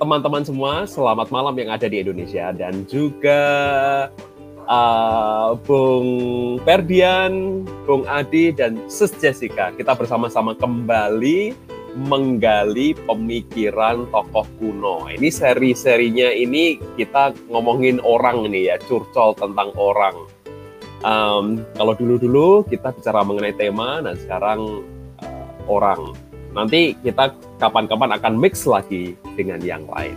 teman-teman semua, selamat malam yang ada di Indonesia dan juga uh, Bung Ferdian, Bung Adi dan Sis Jessica. Kita bersama-sama kembali menggali pemikiran tokoh kuno. Ini seri-serinya ini kita ngomongin orang ini ya, curcol tentang orang. Um, kalau dulu-dulu kita bicara mengenai tema, dan sekarang uh, orang. Nanti kita kapan-kapan akan mix lagi dengan yang lain.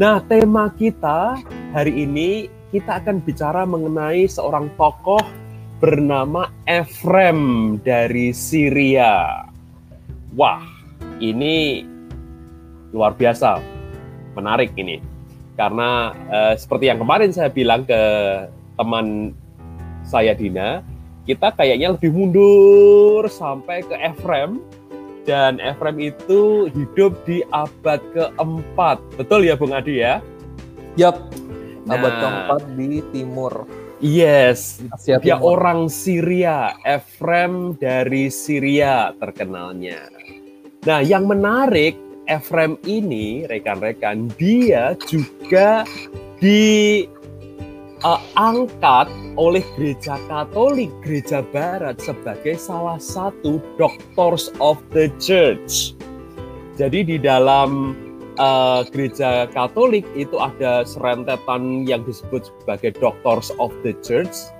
Nah, tema kita hari ini kita akan bicara mengenai seorang tokoh bernama Efrem dari Syria. Wah, ini luar biasa, menarik ini. Karena eh, seperti yang kemarin saya bilang ke teman saya Dina, kita kayaknya lebih mundur sampai ke Efrem dan Efrem itu hidup di abad keempat. Betul ya Bung Adi ya? Yap, abad nah, keempat di timur. Yes, Asia dia timur. orang Syria, Efrem dari Syria terkenalnya. Nah, yang menarik Efrem ini, rekan-rekan, dia juga di uh, angkat oleh gereja Katolik, gereja Barat sebagai salah satu doctors of the church. Jadi di dalam uh, gereja Katolik itu ada serentetan yang disebut sebagai doctors of the church,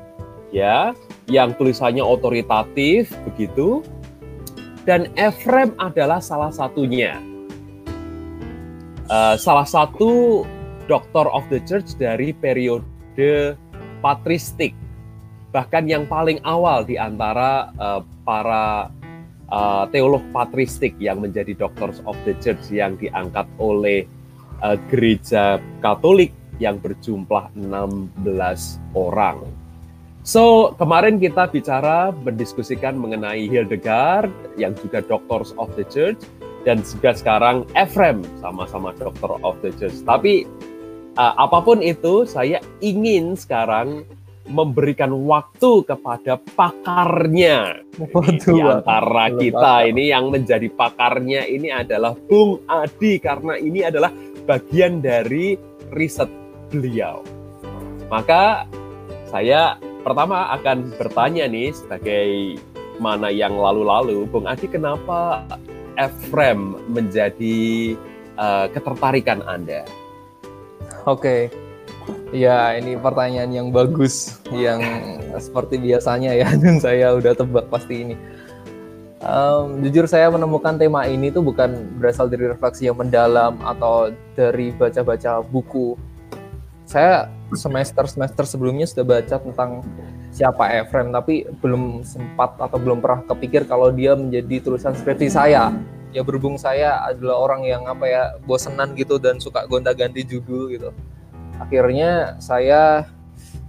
ya, yang tulisannya otoritatif begitu. Dan Efrem adalah salah satunya. Uh, salah satu doctor of the church dari periode metode patristik. Bahkan yang paling awal di antara uh, para uh, teolog patristik yang menjadi Doctors of the Church yang diangkat oleh uh, gereja Katolik yang berjumlah 16 orang. So, kemarin kita bicara mendiskusikan mengenai Hildegard yang juga Doctors of the Church dan juga sekarang Ephraim sama-sama Doctor of the Church. Tapi uh, apa pun itu, saya ingin sekarang memberikan waktu kepada pakarnya di antara kita ini yang menjadi pakarnya ini adalah Bung Adi karena ini adalah bagian dari riset beliau. Maka saya pertama akan bertanya nih sebagai mana yang lalu-lalu, Bung Adi kenapa Efrem menjadi uh, ketertarikan Anda? Oke. Ya, ini pertanyaan yang bagus, yang seperti biasanya ya, dan saya udah tebak pasti ini. Um, jujur saya menemukan tema ini tuh bukan berasal dari refleksi yang mendalam atau dari baca-baca buku. Saya semester-semester sebelumnya sudah baca tentang siapa Efrem, tapi belum sempat atau belum pernah kepikir kalau dia menjadi tulisan skripsi saya ya berhubung saya adalah orang yang apa ya bosenan gitu dan suka gonta-ganti judul gitu. Akhirnya saya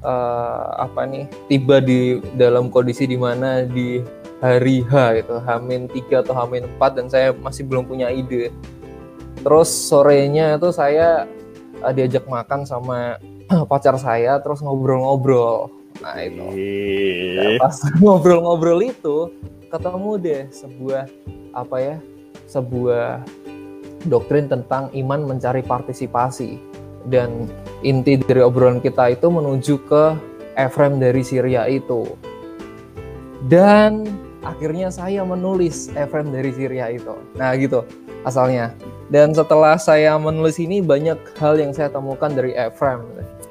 uh, apa nih tiba di dalam kondisi di mana di hari H gitu Hamin 3 atau Hamin 4 dan saya masih belum punya ide. Terus sorenya itu saya uh, diajak makan sama pacar saya terus ngobrol-ngobrol. Nah itu. Nah, pas ngobrol-ngobrol itu ketemu deh sebuah apa ya sebuah doktrin tentang iman mencari partisipasi. Dan inti dari obrolan kita itu menuju ke Efrem dari Syria itu. Dan akhirnya saya menulis Efrem dari Syria itu. Nah gitu asalnya. Dan setelah saya menulis ini banyak hal yang saya temukan dari Efrem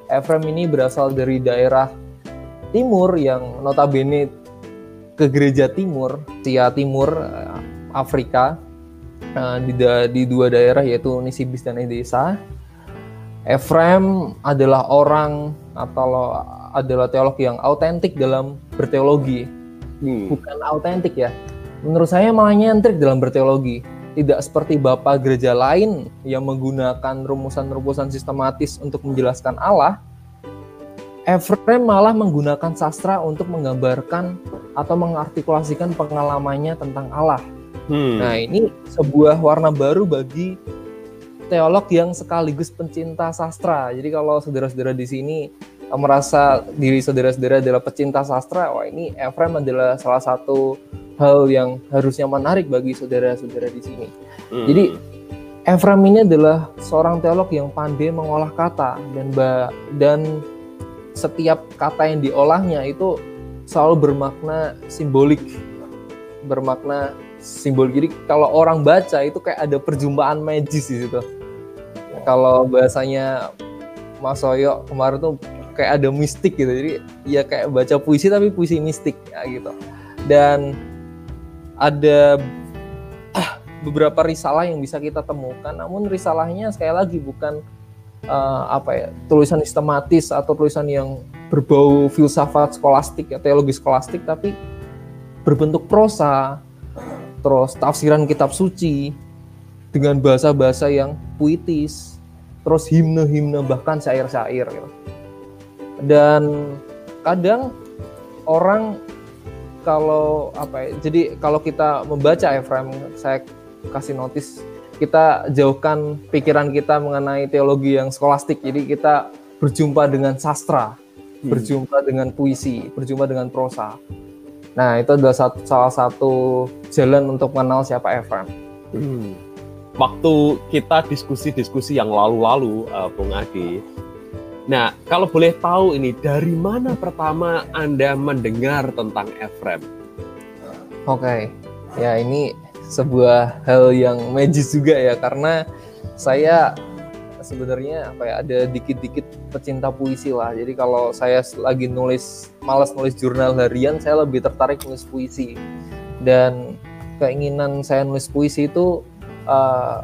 Efrem ini berasal dari daerah timur yang notabene ke gereja timur, Tia Timur, eh, Afrika, uh, di, da, di dua daerah yaitu Nisibis dan Edesa. Efrem adalah orang atau adalah teolog yang autentik dalam berteologi. Hmm. Bukan autentik ya. Menurut saya malah nyentrik dalam berteologi. Tidak seperti bapak gereja lain yang menggunakan rumusan-rumusan sistematis untuk menjelaskan Allah. Efrem malah menggunakan sastra untuk menggambarkan atau mengartikulasikan pengalamannya tentang Allah Hmm. Nah, ini sebuah warna baru bagi teolog yang sekaligus pencinta sastra. Jadi kalau saudara-saudara di sini eh, merasa diri saudara-saudara adalah pecinta sastra, wah ini Efrem adalah salah satu hal yang harusnya menarik bagi saudara-saudara di sini. Hmm. Jadi Ephraim ini adalah seorang teolog yang pandai mengolah kata dan dan setiap kata yang diolahnya itu selalu bermakna simbolik, bermakna simbol. Jadi kalau orang baca itu kayak ada perjumpaan magis di situ. Kalau bahasanya Mas Soyo kemarin tuh kayak ada mistik gitu. Jadi ya kayak baca puisi tapi puisi mistik ya gitu. Dan ada ah, beberapa risalah yang bisa kita temukan. Namun risalahnya sekali lagi bukan uh, apa ya tulisan sistematis atau tulisan yang berbau filsafat skolastik ya teologi skolastik tapi berbentuk prosa terus tafsiran kitab suci dengan bahasa-bahasa yang puitis terus himne-himne bahkan syair-syair gitu. dan kadang orang kalau apa ya jadi kalau kita membaca Efraim saya kasih notis kita jauhkan pikiran kita mengenai teologi yang skolastik. Jadi kita berjumpa dengan sastra, hmm. berjumpa dengan puisi, berjumpa dengan prosa. Nah, itu adalah satu, salah satu jalan untuk mengenal siapa Ephraim. Hmm. Waktu kita diskusi-diskusi yang lalu-lalu, uh, Bung Adi, nah kalau boleh tahu ini dari mana pertama Anda mendengar tentang Ephraim? Oke, okay. ya ini sebuah hal yang magis juga ya karena saya sebenarnya apa ya ada dikit-dikit pecinta puisi lah. Jadi kalau saya lagi nulis malas nulis jurnal harian, saya lebih tertarik nulis puisi. Dan keinginan saya nulis puisi itu uh,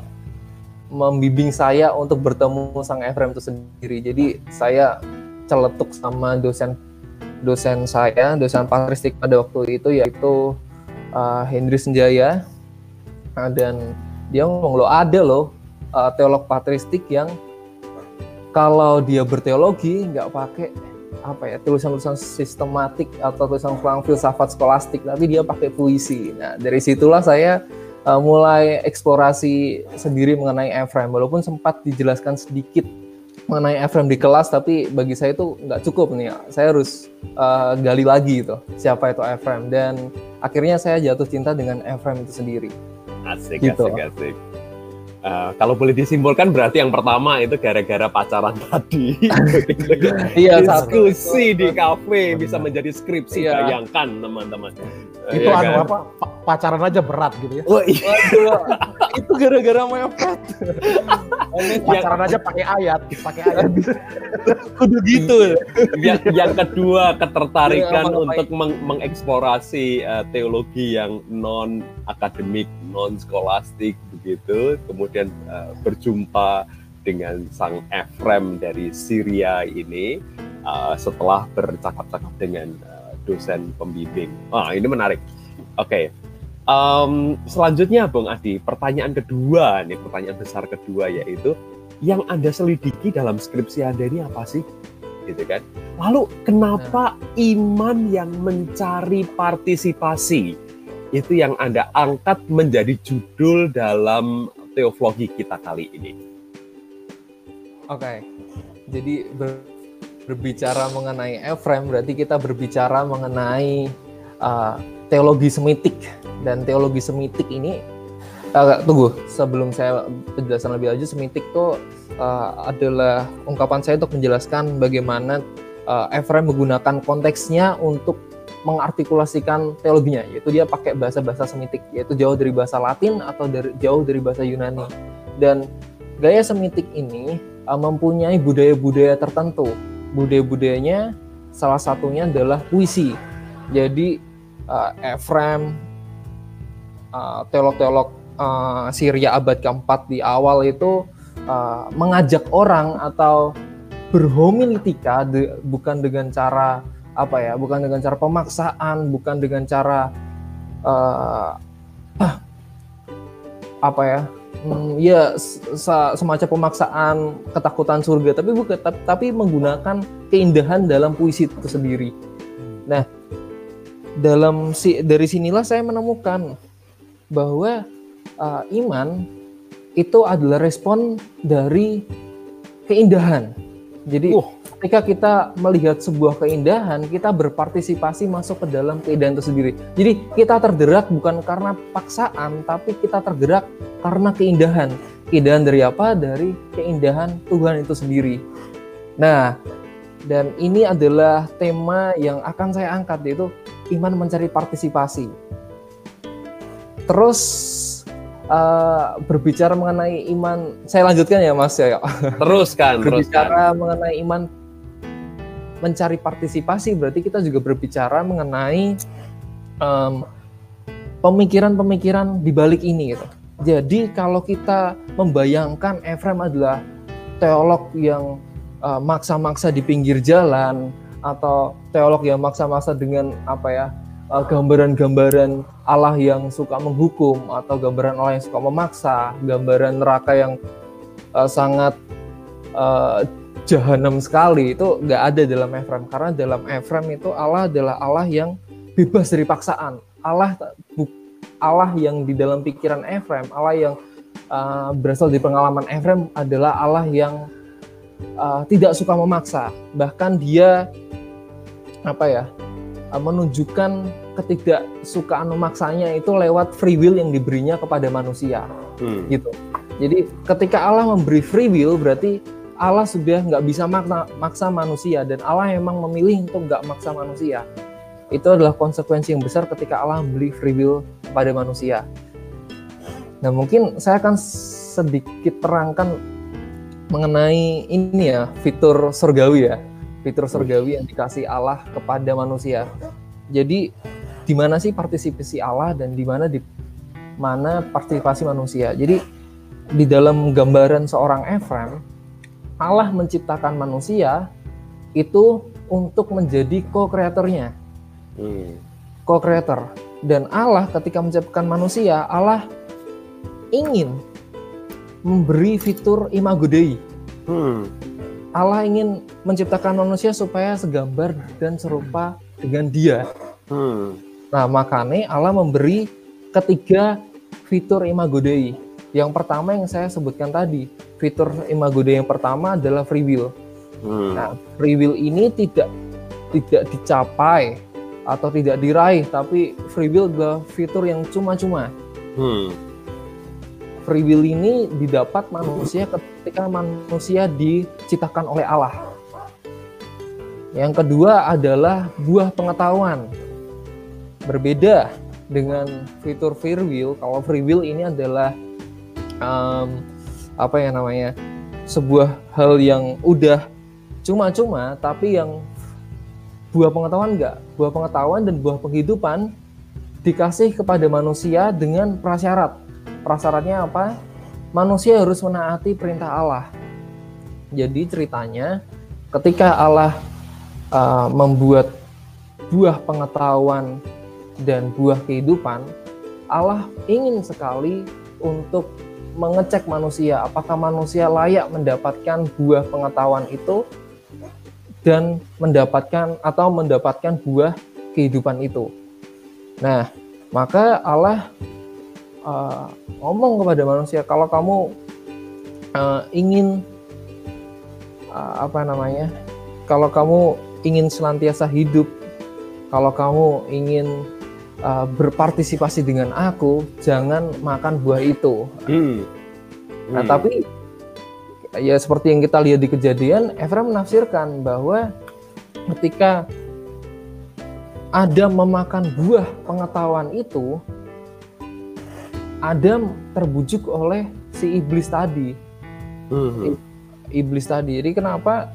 membimbing saya untuk bertemu sang Efrem itu sendiri. Jadi saya celetuk sama dosen dosen saya, dosen patristik pada waktu itu yaitu uh, Hendri Senjaya dan dia ngomong lo ada loh uh, teolog patristik yang kalau dia berteologi nggak pakai apa ya tulisan-tulisan sistematik atau tulisan-tulisan filsafat skolastik tapi dia pakai puisi. Nah dari situlah saya uh, mulai eksplorasi sendiri mengenai Ephraim. Walaupun sempat dijelaskan sedikit mengenai Ephraim di kelas tapi bagi saya itu nggak cukup nih saya harus uh, gali lagi itu siapa itu Ephraim. Dan akhirnya saya jatuh cinta dengan Ephraim itu sendiri. Asik, gitu. asik, asik. Uh, kalau boleh disimpulkan berarti yang pertama itu gara-gara pacaran tadi. iya, diskusi di kafe bisa menjadi skripsi. Iya. Bayangkan teman-teman. Itu ya anu kan? apa? Pacaran aja berat gitu ya. Oh, iya. itu gara-gara mepet. pacaran aja pakai ayat, pakai ayat. Kudu gitu. yang, yang kedua ketertarikan ya, untuk meng mengeksplorasi uh, teologi yang non akademik, non skolastik begitu. Kemudian kemudian uh, berjumpa dengan sang Efrem dari Syria ini uh, setelah bercakap-cakap dengan uh, dosen pembimbing. Ah, ini menarik. Oke. Okay. Um, selanjutnya, Bung Adi, pertanyaan kedua nih, pertanyaan besar kedua yaitu yang Anda selidiki dalam skripsi Anda ini apa sih? Gitu kan. Lalu kenapa nah. iman yang mencari partisipasi itu yang Anda angkat menjadi judul dalam teologi kita kali ini. Oke, okay. jadi ber, berbicara mengenai Ephraim berarti kita berbicara mengenai uh, teologi semitik. Dan teologi semitik ini uh, tunggu sebelum saya penjelasan lebih lanjut semitik itu uh, adalah ungkapan saya untuk menjelaskan bagaimana uh, Ephraim menggunakan konteksnya untuk mengartikulasikan teologinya. Yaitu dia pakai bahasa-bahasa Semitik yaitu jauh dari bahasa Latin atau dari jauh dari bahasa Yunani. Dan gaya Semitik ini uh, mempunyai budaya-budaya tertentu budaya-budayanya salah satunya adalah puisi. Jadi uh, Ephraim uh, teolog-teolog uh, Syria abad keempat di awal itu uh, mengajak orang atau berhomiletika de, bukan dengan cara apa ya bukan dengan cara pemaksaan bukan dengan cara uh, apa ya hmm, ya semacam pemaksaan ketakutan surga tapi bukan tapi, tapi menggunakan keindahan dalam puisi itu sendiri. Nah dalam si dari sinilah saya menemukan bahwa uh, iman itu adalah respon dari keindahan. Jadi uh ketika kita melihat sebuah keindahan, kita berpartisipasi masuk ke dalam keindahan itu sendiri. Jadi kita tergerak bukan karena paksaan, tapi kita tergerak karena keindahan. Keindahan dari apa? Dari keindahan Tuhan itu sendiri. Nah, dan ini adalah tema yang akan saya angkat yaitu iman mencari partisipasi. Terus uh, berbicara mengenai iman, saya lanjutkan ya Mas ya. Teruskan, berbicara teruskan. mengenai iman mencari partisipasi berarti kita juga berbicara mengenai pemikiran-pemikiran di balik ini gitu. Jadi kalau kita membayangkan Efrem adalah teolog yang uh, maksa-maksa di pinggir jalan atau teolog yang maksa-maksa dengan apa ya uh, gambaran-gambaran Allah yang suka menghukum atau gambaran Allah yang suka memaksa, gambaran neraka yang uh, sangat uh, jahanam sekali itu nggak ada dalam Efrem karena dalam Efrem itu Allah adalah Allah yang bebas dari paksaan. Allah Allah yang di dalam pikiran Efrem, Allah yang uh, berasal dari pengalaman Efrem adalah Allah yang uh, tidak suka memaksa, bahkan dia apa ya uh, menunjukkan ketidaksukaan memaksanya itu lewat free will yang diberinya kepada manusia, hmm. gitu. Jadi ketika Allah memberi free will berarti Allah sudah nggak bisa maksa, maksa manusia dan Allah memang memilih untuk nggak maksa manusia. Itu adalah konsekuensi yang besar ketika Allah memberi free will kepada manusia. Nah mungkin saya akan sedikit terangkan mengenai ini ya fitur surgawi ya fitur surgawi yang dikasih Allah kepada manusia. Jadi di mana sih partisipasi Allah dan di mana di mana partisipasi manusia. Jadi di dalam gambaran seorang Efrem, Allah menciptakan manusia itu untuk menjadi co-creatornya. Hmm. Co-creator. Dan Allah ketika menciptakan manusia, Allah ingin memberi fitur imago Dei. Hmm. Allah ingin menciptakan manusia supaya segambar dan serupa dengan Dia. Hmm. Nah, makanya Allah memberi ketiga fitur imago Dei. Yang pertama yang saya sebutkan tadi, fitur imago Dei yang pertama adalah free will. Hmm. Nah, free will ini tidak tidak dicapai atau tidak diraih, tapi free will adalah fitur yang cuma-cuma. Hmm free will ini didapat manusia ketika manusia diciptakan oleh Allah. Yang kedua adalah buah pengetahuan. Berbeda dengan fitur free will, kalau free will ini adalah um, apa ya namanya? sebuah hal yang udah cuma-cuma tapi yang buah pengetahuan enggak, buah pengetahuan dan buah penghidupan dikasih kepada manusia dengan prasyarat prasyaratnya apa? Manusia harus menaati perintah Allah. Jadi ceritanya ketika Allah uh, membuat buah pengetahuan dan buah kehidupan, Allah ingin sekali untuk mengecek manusia apakah manusia layak mendapatkan buah pengetahuan itu dan mendapatkan atau mendapatkan buah kehidupan itu. Nah, maka Allah uh, ngomong kepada manusia kalau kamu uh, ingin uh, apa namanya kalau kamu ingin senantiasa hidup kalau kamu ingin uh, berpartisipasi dengan aku jangan makan buah itu hmm. nah hmm. tapi ya seperti yang kita lihat di kejadian Efraim menafsirkan bahwa ketika Adam memakan buah pengetahuan itu Adam terbujuk oleh si iblis tadi. Mm-hmm. Iblis tadi. Jadi kenapa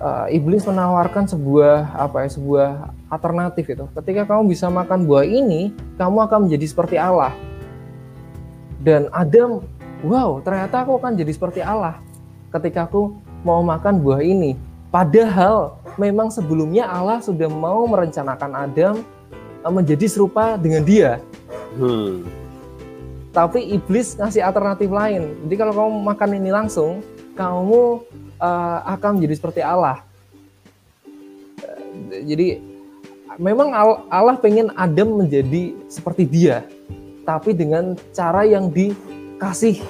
uh, iblis menawarkan sebuah apa ya sebuah alternatif itu. Ketika kamu bisa makan buah ini, kamu akan menjadi seperti Allah. Dan Adam, wow, ternyata aku akan jadi seperti Allah ketika aku mau makan buah ini. Padahal memang sebelumnya Allah sudah mau merencanakan Adam uh, menjadi serupa dengan dia. Hmm tapi iblis ngasih alternatif lain. Jadi kalau kamu makan ini langsung, kamu uh, akan menjadi seperti Allah. Jadi memang Allah pengen Adam menjadi seperti dia, tapi dengan cara yang dikasih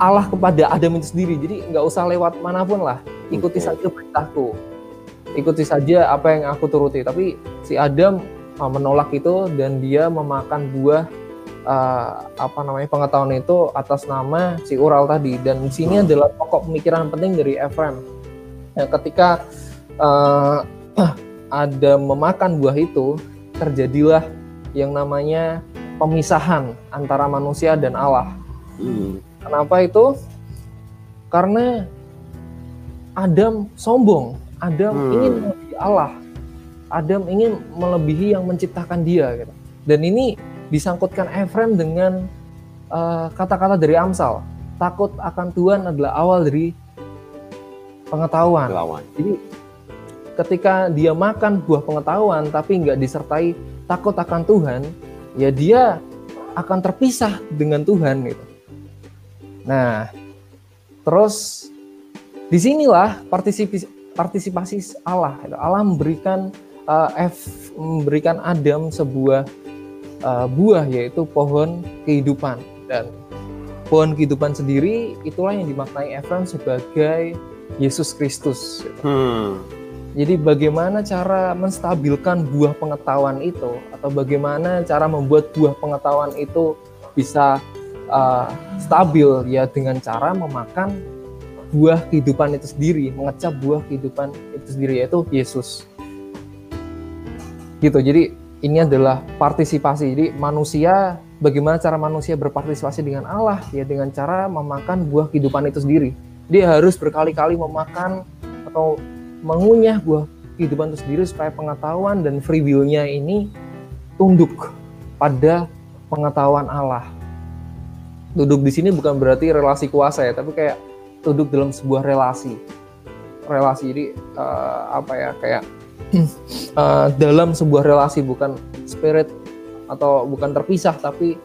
Allah kepada Adam itu sendiri. Jadi nggak usah lewat mana pun lah, ikuti saja perintahku, ikuti saja apa yang aku turuti. Tapi si Adam menolak itu dan dia memakan buah uh, apa namanya pengetahuan itu atas nama si Ural tadi dan di sini adalah pokok pemikiran penting dari Ephraim. Ya, ketika uh, ada memakan buah itu terjadilah yang namanya pemisahan antara manusia dan Allah. Hmm. Kenapa itu? Karena Adam sombong, Adam hmm. ingin melebihi Allah, Adam ingin melebihi yang menciptakan dia. Gitu. Dan ini disangkutkan Ephraim dengan eh, kata-kata uh, dari Amsal. Takut akan Tuhan adalah awal dari pengetahuan. pengetahuan. Jadi ketika dia makan buah pengetahuan tapi nggak disertai takut akan Tuhan, ya dia akan terpisah dengan Tuhan gitu. Nah, terus di sinilah partisipasi partisipasi Allah. Gitu. Allah memberikan uh, F memberikan Adam sebuah uh, buah yaitu pohon kehidupan dan pohon kehidupan sendiri itulah yang dimaknai Ephraim sebagai Yesus Kristus. Gitu. Hmm. Jadi bagaimana cara menstabilkan buah pengetahuan itu atau bagaimana cara membuat buah pengetahuan itu bisa uh, stabil ya dengan cara memakan buah kehidupan itu sendiri, mengecap buah kehidupan itu sendiri yaitu Yesus. Gitu. Jadi ini adalah partisipasi. Jadi manusia bagaimana cara manusia berpartisipasi dengan Allah ya dengan cara memakan buah kehidupan itu sendiri. Dia harus berkali-kali memakan atau mengunyah buah kehidupan itu sendiri supaya pengetahuan dan free will-nya ini tunduk pada pengetahuan Allah. Duduk di sini bukan berarti relasi kuasa ya, tapi kayak duduk dalam sebuah relasi. Relasi jadi uh, apa ya kayak uh, dalam sebuah relasi bukan spirit atau bukan terpisah tapi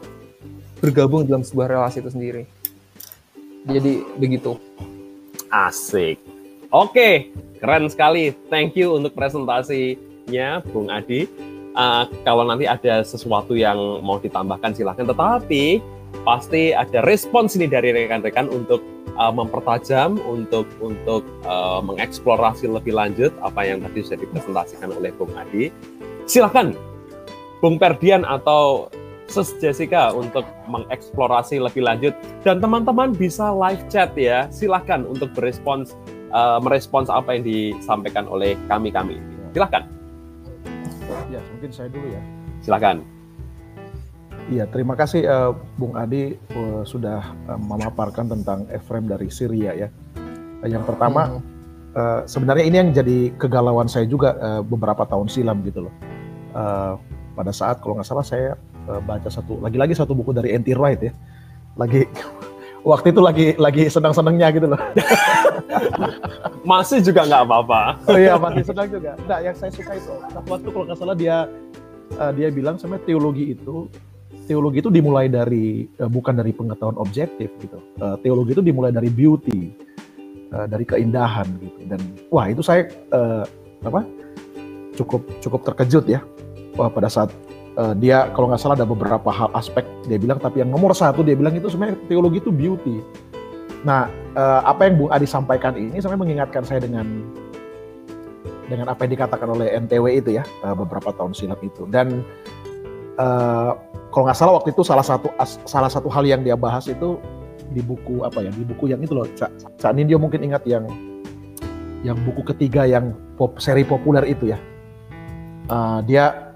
bergabung dalam sebuah relasi itu sendiri. Jadi begitu. Asik. Oke, keren sekali. Thank you untuk presentasinya, Bung Adi. Uh, kalau nanti ada sesuatu yang mau ditambahkan silahkan. Tetapi pasti ada respons ini dari rekan-rekan untuk uh, mempertajam, untuk untuk uh, mengeksplorasi lebih lanjut apa yang tadi sudah dipresentasikan oleh Bung Adi. Silahkan, Bung Perdian atau Sus Jessica untuk mengeksplorasi lebih lanjut dan teman-teman bisa live chat ya. Silahkan untuk berespons uh, merespons apa yang disampaikan oleh kami-kami. Silahkan. Ya, mungkin saya dulu ya. Silahkan. Iya, terima kasih uh, Bung Adi uh, sudah uh, memaparkan tentang Efrem dari Syria ya. Uh, yang pertama, hmm. uh, sebenarnya ini yang jadi kegalauan saya juga uh, beberapa tahun silam gitu loh. Uh, pada saat kalau nggak salah saya uh, baca satu, lagi-lagi satu buku dari N.T. Wright ya. Lagi waktu itu lagi lagi senang-senangnya gitu loh. masih juga nggak apa-apa. Oh iya masih senang juga. Nah yang saya suka itu waktu kalau nggak salah dia uh, dia bilang sama teologi itu teologi itu dimulai dari uh, bukan dari pengetahuan objektif gitu. Uh, teologi itu dimulai dari beauty, uh, dari keindahan gitu. Dan wah itu saya uh, apa cukup cukup terkejut ya. Wah pada saat uh, dia kalau nggak salah ada beberapa hal aspek dia bilang tapi yang nomor satu dia bilang itu sebenarnya teologi itu beauty nah uh, apa yang Bung Adi sampaikan ini sebenarnya mengingatkan saya dengan dengan apa yang dikatakan oleh NTW itu ya beberapa tahun silam itu dan uh, kalau nggak salah waktu itu salah satu salah satu hal yang dia bahas itu di buku apa ya? Di buku yang itu loh. Cak, Cak Nindyo mungkin ingat yang yang buku ketiga yang pop, seri populer itu ya. Uh, dia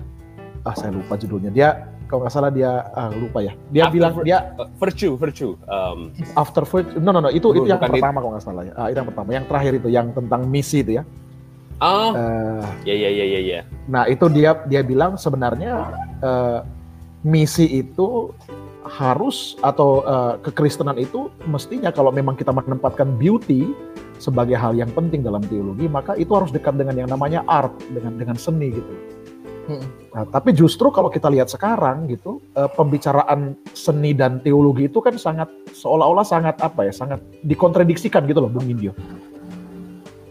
ah saya lupa judulnya. Dia kalau nggak salah dia ah, lupa ya. Dia after bilang dia uh, virtue virtue um, after virtue no no no itu itu yang pertama kalau nggak salah ya. Ah, itu yang pertama. Yang terakhir itu yang tentang misi itu ya. Oh uh, ya ya ya ya ya. nah itu dia dia bilang sebenarnya uh, misi itu harus atau uh, kekristenan itu mestinya kalau memang kita menempatkan beauty sebagai hal yang penting dalam teologi maka itu harus dekat dengan yang namanya art dengan dengan seni gitu Nah, tapi justru kalau kita lihat sekarang gitu, uh, pembicaraan seni dan teologi itu kan sangat seolah-olah sangat apa ya, sangat dikontradiksikan gitu loh, Bung Indio.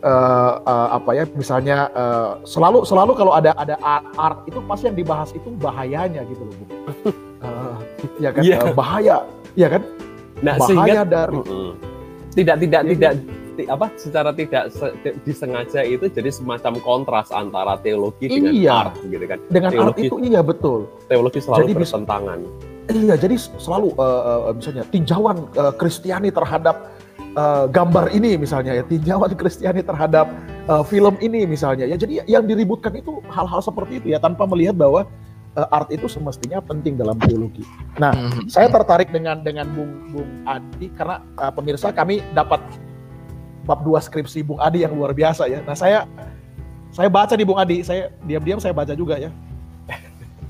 Uh, uh, apa ya, misalnya uh, selalu selalu kalau ada ada art, art itu pasti yang dibahas itu bahayanya gitu loh, Bung. Uh, ya kan, yeah. uh, bahaya, ya kan? Nah, bahaya sehingga, dari uh, uh, tidak tidak ya, tidak apa secara tidak se, disengaja itu jadi semacam kontras antara teologi dengan iya, art gitu kan. Dengan teologi, art itu iya betul. Teologi selalu jadi bertentangan. iya jadi selalu uh, uh, misalnya tinjauan Kristiani uh, terhadap uh, gambar ini misalnya ya tinjauan Kristiani terhadap uh, film ini misalnya ya jadi yang diributkan itu hal-hal seperti itu ya tanpa melihat bahwa uh, art itu semestinya penting dalam teologi. Nah, mm-hmm. saya tertarik dengan dengan Bung Bung Adi karena uh, pemirsa kami dapat bab dua skripsi Bung Adi yang luar biasa ya. Nah, saya saya baca di Bung Adi, saya diam-diam saya baca juga ya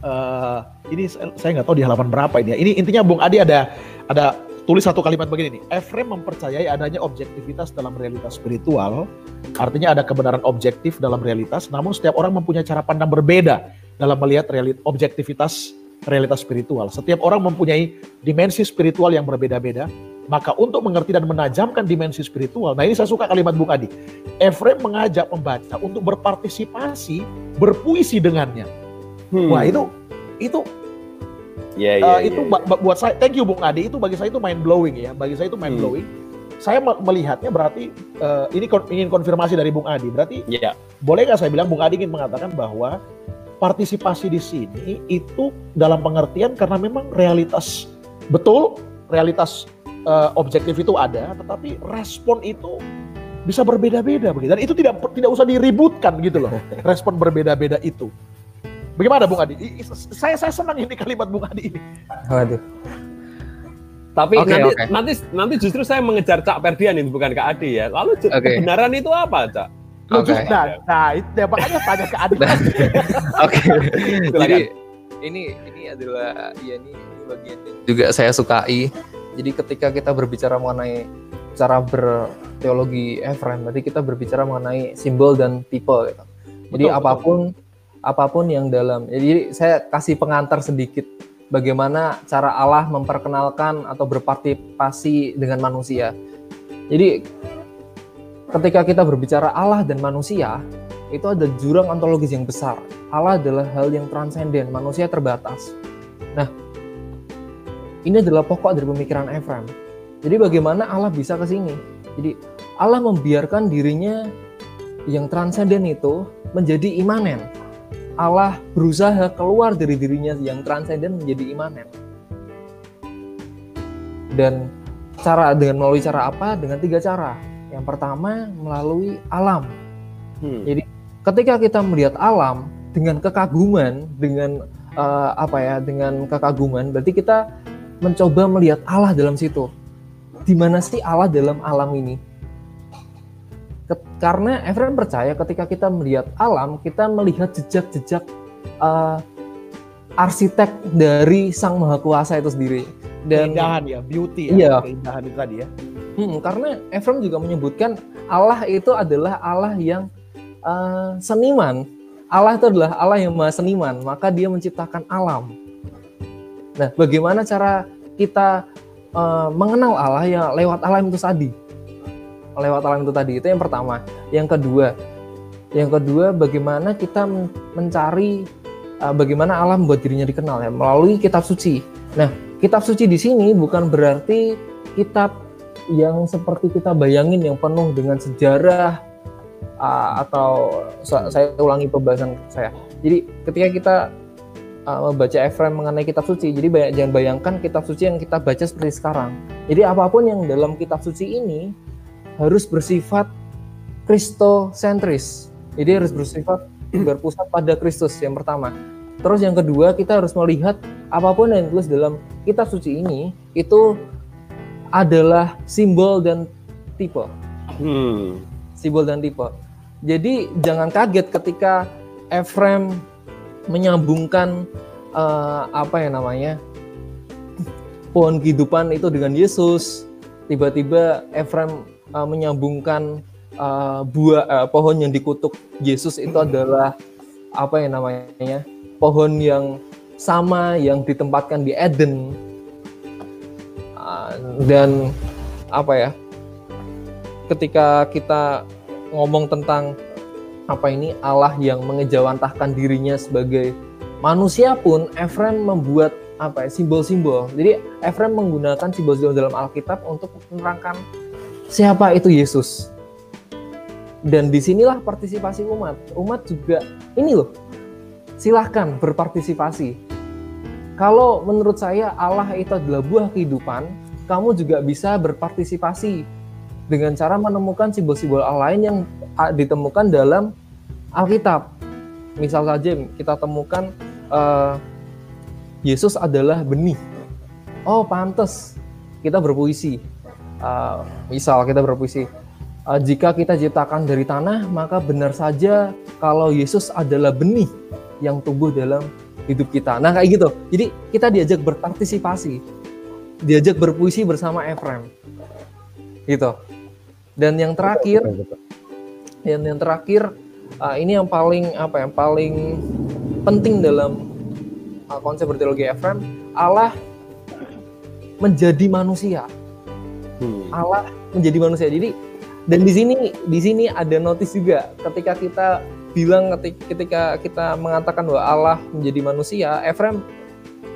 uh, ini saya nggak tahu di halaman berapa ini ya. Ini intinya Bung Adi ada ada tulis satu kalimat begini nih. Efrem mempercayai adanya objektivitas dalam realitas spiritual. Artinya ada kebenaran objektif dalam realitas, namun setiap orang mempunyai cara pandang berbeda dalam melihat realit objektivitas realitas spiritual. Setiap orang mempunyai dimensi spiritual yang berbeda-beda. Maka untuk mengerti dan menajamkan dimensi spiritual, nah ini saya suka kalimat Bung Adi. Efrem mengajak pembaca untuk berpartisipasi, berpuisi dengannya Hmm. Wah itu itu Yeah, yeah, uh, itu yeah, buat saya, thank you Bung Adi, itu bagi saya itu mind blowing ya, bagi saya itu mind blowing. Hmm. Saya melihatnya berarti uh, ini ingin konfirmasi dari Bung Adi, berarti yeah. boleh nggak saya bilang Bung Adi ingin mengatakan bahwa partisipasi di sini itu dalam pengertian karena memang realitas betul, realitas uh, objektif itu ada, tetapi respon itu bisa berbeda-beda begitu dan itu tidak tidak usah diributkan gitu loh respon berbeda-beda itu Bagaimana Bung Adi? Saya saya senang ini kalimat Bung Adi ini. Waduh. Tapi okay, nanti, okay. nanti nanti justru saya mengejar Cak Perdian ini bukan Kak Adi ya. Lalu okay. kebenaran itu apa, Cak? Okay. Nah, nah, itu ya, makanya tanya ke Adi. Oke. okay. Jadi ini ini adalah ya ini, ini bagian yang juga saya sukai. Jadi ketika kita berbicara mengenai cara berteologi Ephraim, berarti kita berbicara mengenai simbol dan tipe gitu. Jadi betul, apa pun betul apa pun yang dalam. Jadi saya kasih pengantar sedikit bagaimana cara Allah memperkenalkan atau berpartisipasi dengan manusia. Jadi ketika kita berbicara Allah dan manusia, itu ada jurang ontologis yang besar. Allah adalah hal yang transenden, manusia terbatas. Nah, ini adalah pokok dari pemikiran Ephraim. Jadi bagaimana Allah bisa ke sini? Jadi Allah membiarkan dirinya yang transenden itu menjadi imanen Allah berusaha keluar dari dirinya yang transenden menjadi imanen. Dan cara dengan melalui cara apa? Dengan tiga cara. Yang pertama melalui alam. Hmm. Jadi ketika kita melihat alam dengan kekaguman, dengan uh, apa ya? Dengan kekaguman, berarti kita mencoba melihat Allah dalam situ. Di mana sih Allah dalam alam ini? Karena Ephraim percaya ketika kita melihat alam, kita melihat jejak-jejak uh, arsitek dari Sang Maha Kuasa itu sendiri. Dan keindahan ya, beauty ya, iya. keindahan itu tadi ya. Hmm, karena Ephraim juga menyebutkan Allah itu adalah Allah yang uh, seniman. Allah itu adalah Allah yang maha seniman, maka dia menciptakan alam. Nah, bagaimana cara kita uh, mengenal Allah ya lewat alam itu tadi? Lewat alam itu tadi itu yang pertama yang kedua yang kedua bagaimana kita mencari uh, bagaimana alam membuat dirinya dikenal ya melalui kitab suci nah kitab suci di sini bukan berarti kitab yang seperti kita bayangin yang penuh dengan sejarah uh, atau saya ulangi pembahasan saya jadi ketika kita uh, membaca Ephraim mengenai kitab suci. Jadi banyak, jangan bayangkan kitab suci yang kita baca seperti sekarang. Jadi apa pun yang dalam kitab suci ini harus bersifat kristosentris. Jadi harus bersifat berpusat pada Kristus yang pertama. Terus yang kedua kita harus melihat apa pun yang ditulis dalam kitab suci ini itu adalah simbol dan tipe. Hmm. Simbol dan tipe. Jadi jangan kaget ketika Ephraim menyambungkan uh, apa ya namanya pohon kehidupan itu dengan Yesus. Tiba-tiba Ephraim uh, menyambungkan uh, buah uh, pohon yang dikutuk Yesus itu adalah apa ya namanya? Pohon yang sama yang ditempatkan di Eden. Uh, dan apa ya? Ketika kita ngomong tentang apa ini Allah yang mengejawantahkan dirinya sebagai manusia pun Efrem membuat apa ya simbol-simbol. Jadi Efrem menggunakan simbol-simbol dalam Alkitab untuk menerangkan siapa itu Yesus. Dan di sinilah partisipasi umat. Umat juga ini loh, silahkan berpartisipasi. Kalau menurut saya Allah itu adalah buah kehidupan, kamu juga bisa berpartisipasi dengan cara menemukan simbol-simbol Allah lain yang ditemukan dalam Alkitab. Misal saja kita temukan uh, Yesus adalah benih. Oh, pantas kita berpuisi. Uh, misal kita berpuisi, uh, jika kita ciptakan dari tanah, maka benar saja kalau Yesus adalah benih yang tumbuh dalam hidup kita. Nah kayak gitu. Jadi kita diajak berpartisipasi, diajak berpuisi bersama Efrem, gitu. Dan yang terakhir, dan yang terakhir uh, ini yang paling apa yang paling penting dalam uh, konsep berteologi Efrem, Allah menjadi manusia. Hmm. Allah menjadi manusia. Jadi dan di sini di sini ada notis juga ketika kita bilang ketika kita mengatakan bahwa Allah menjadi manusia, Efrem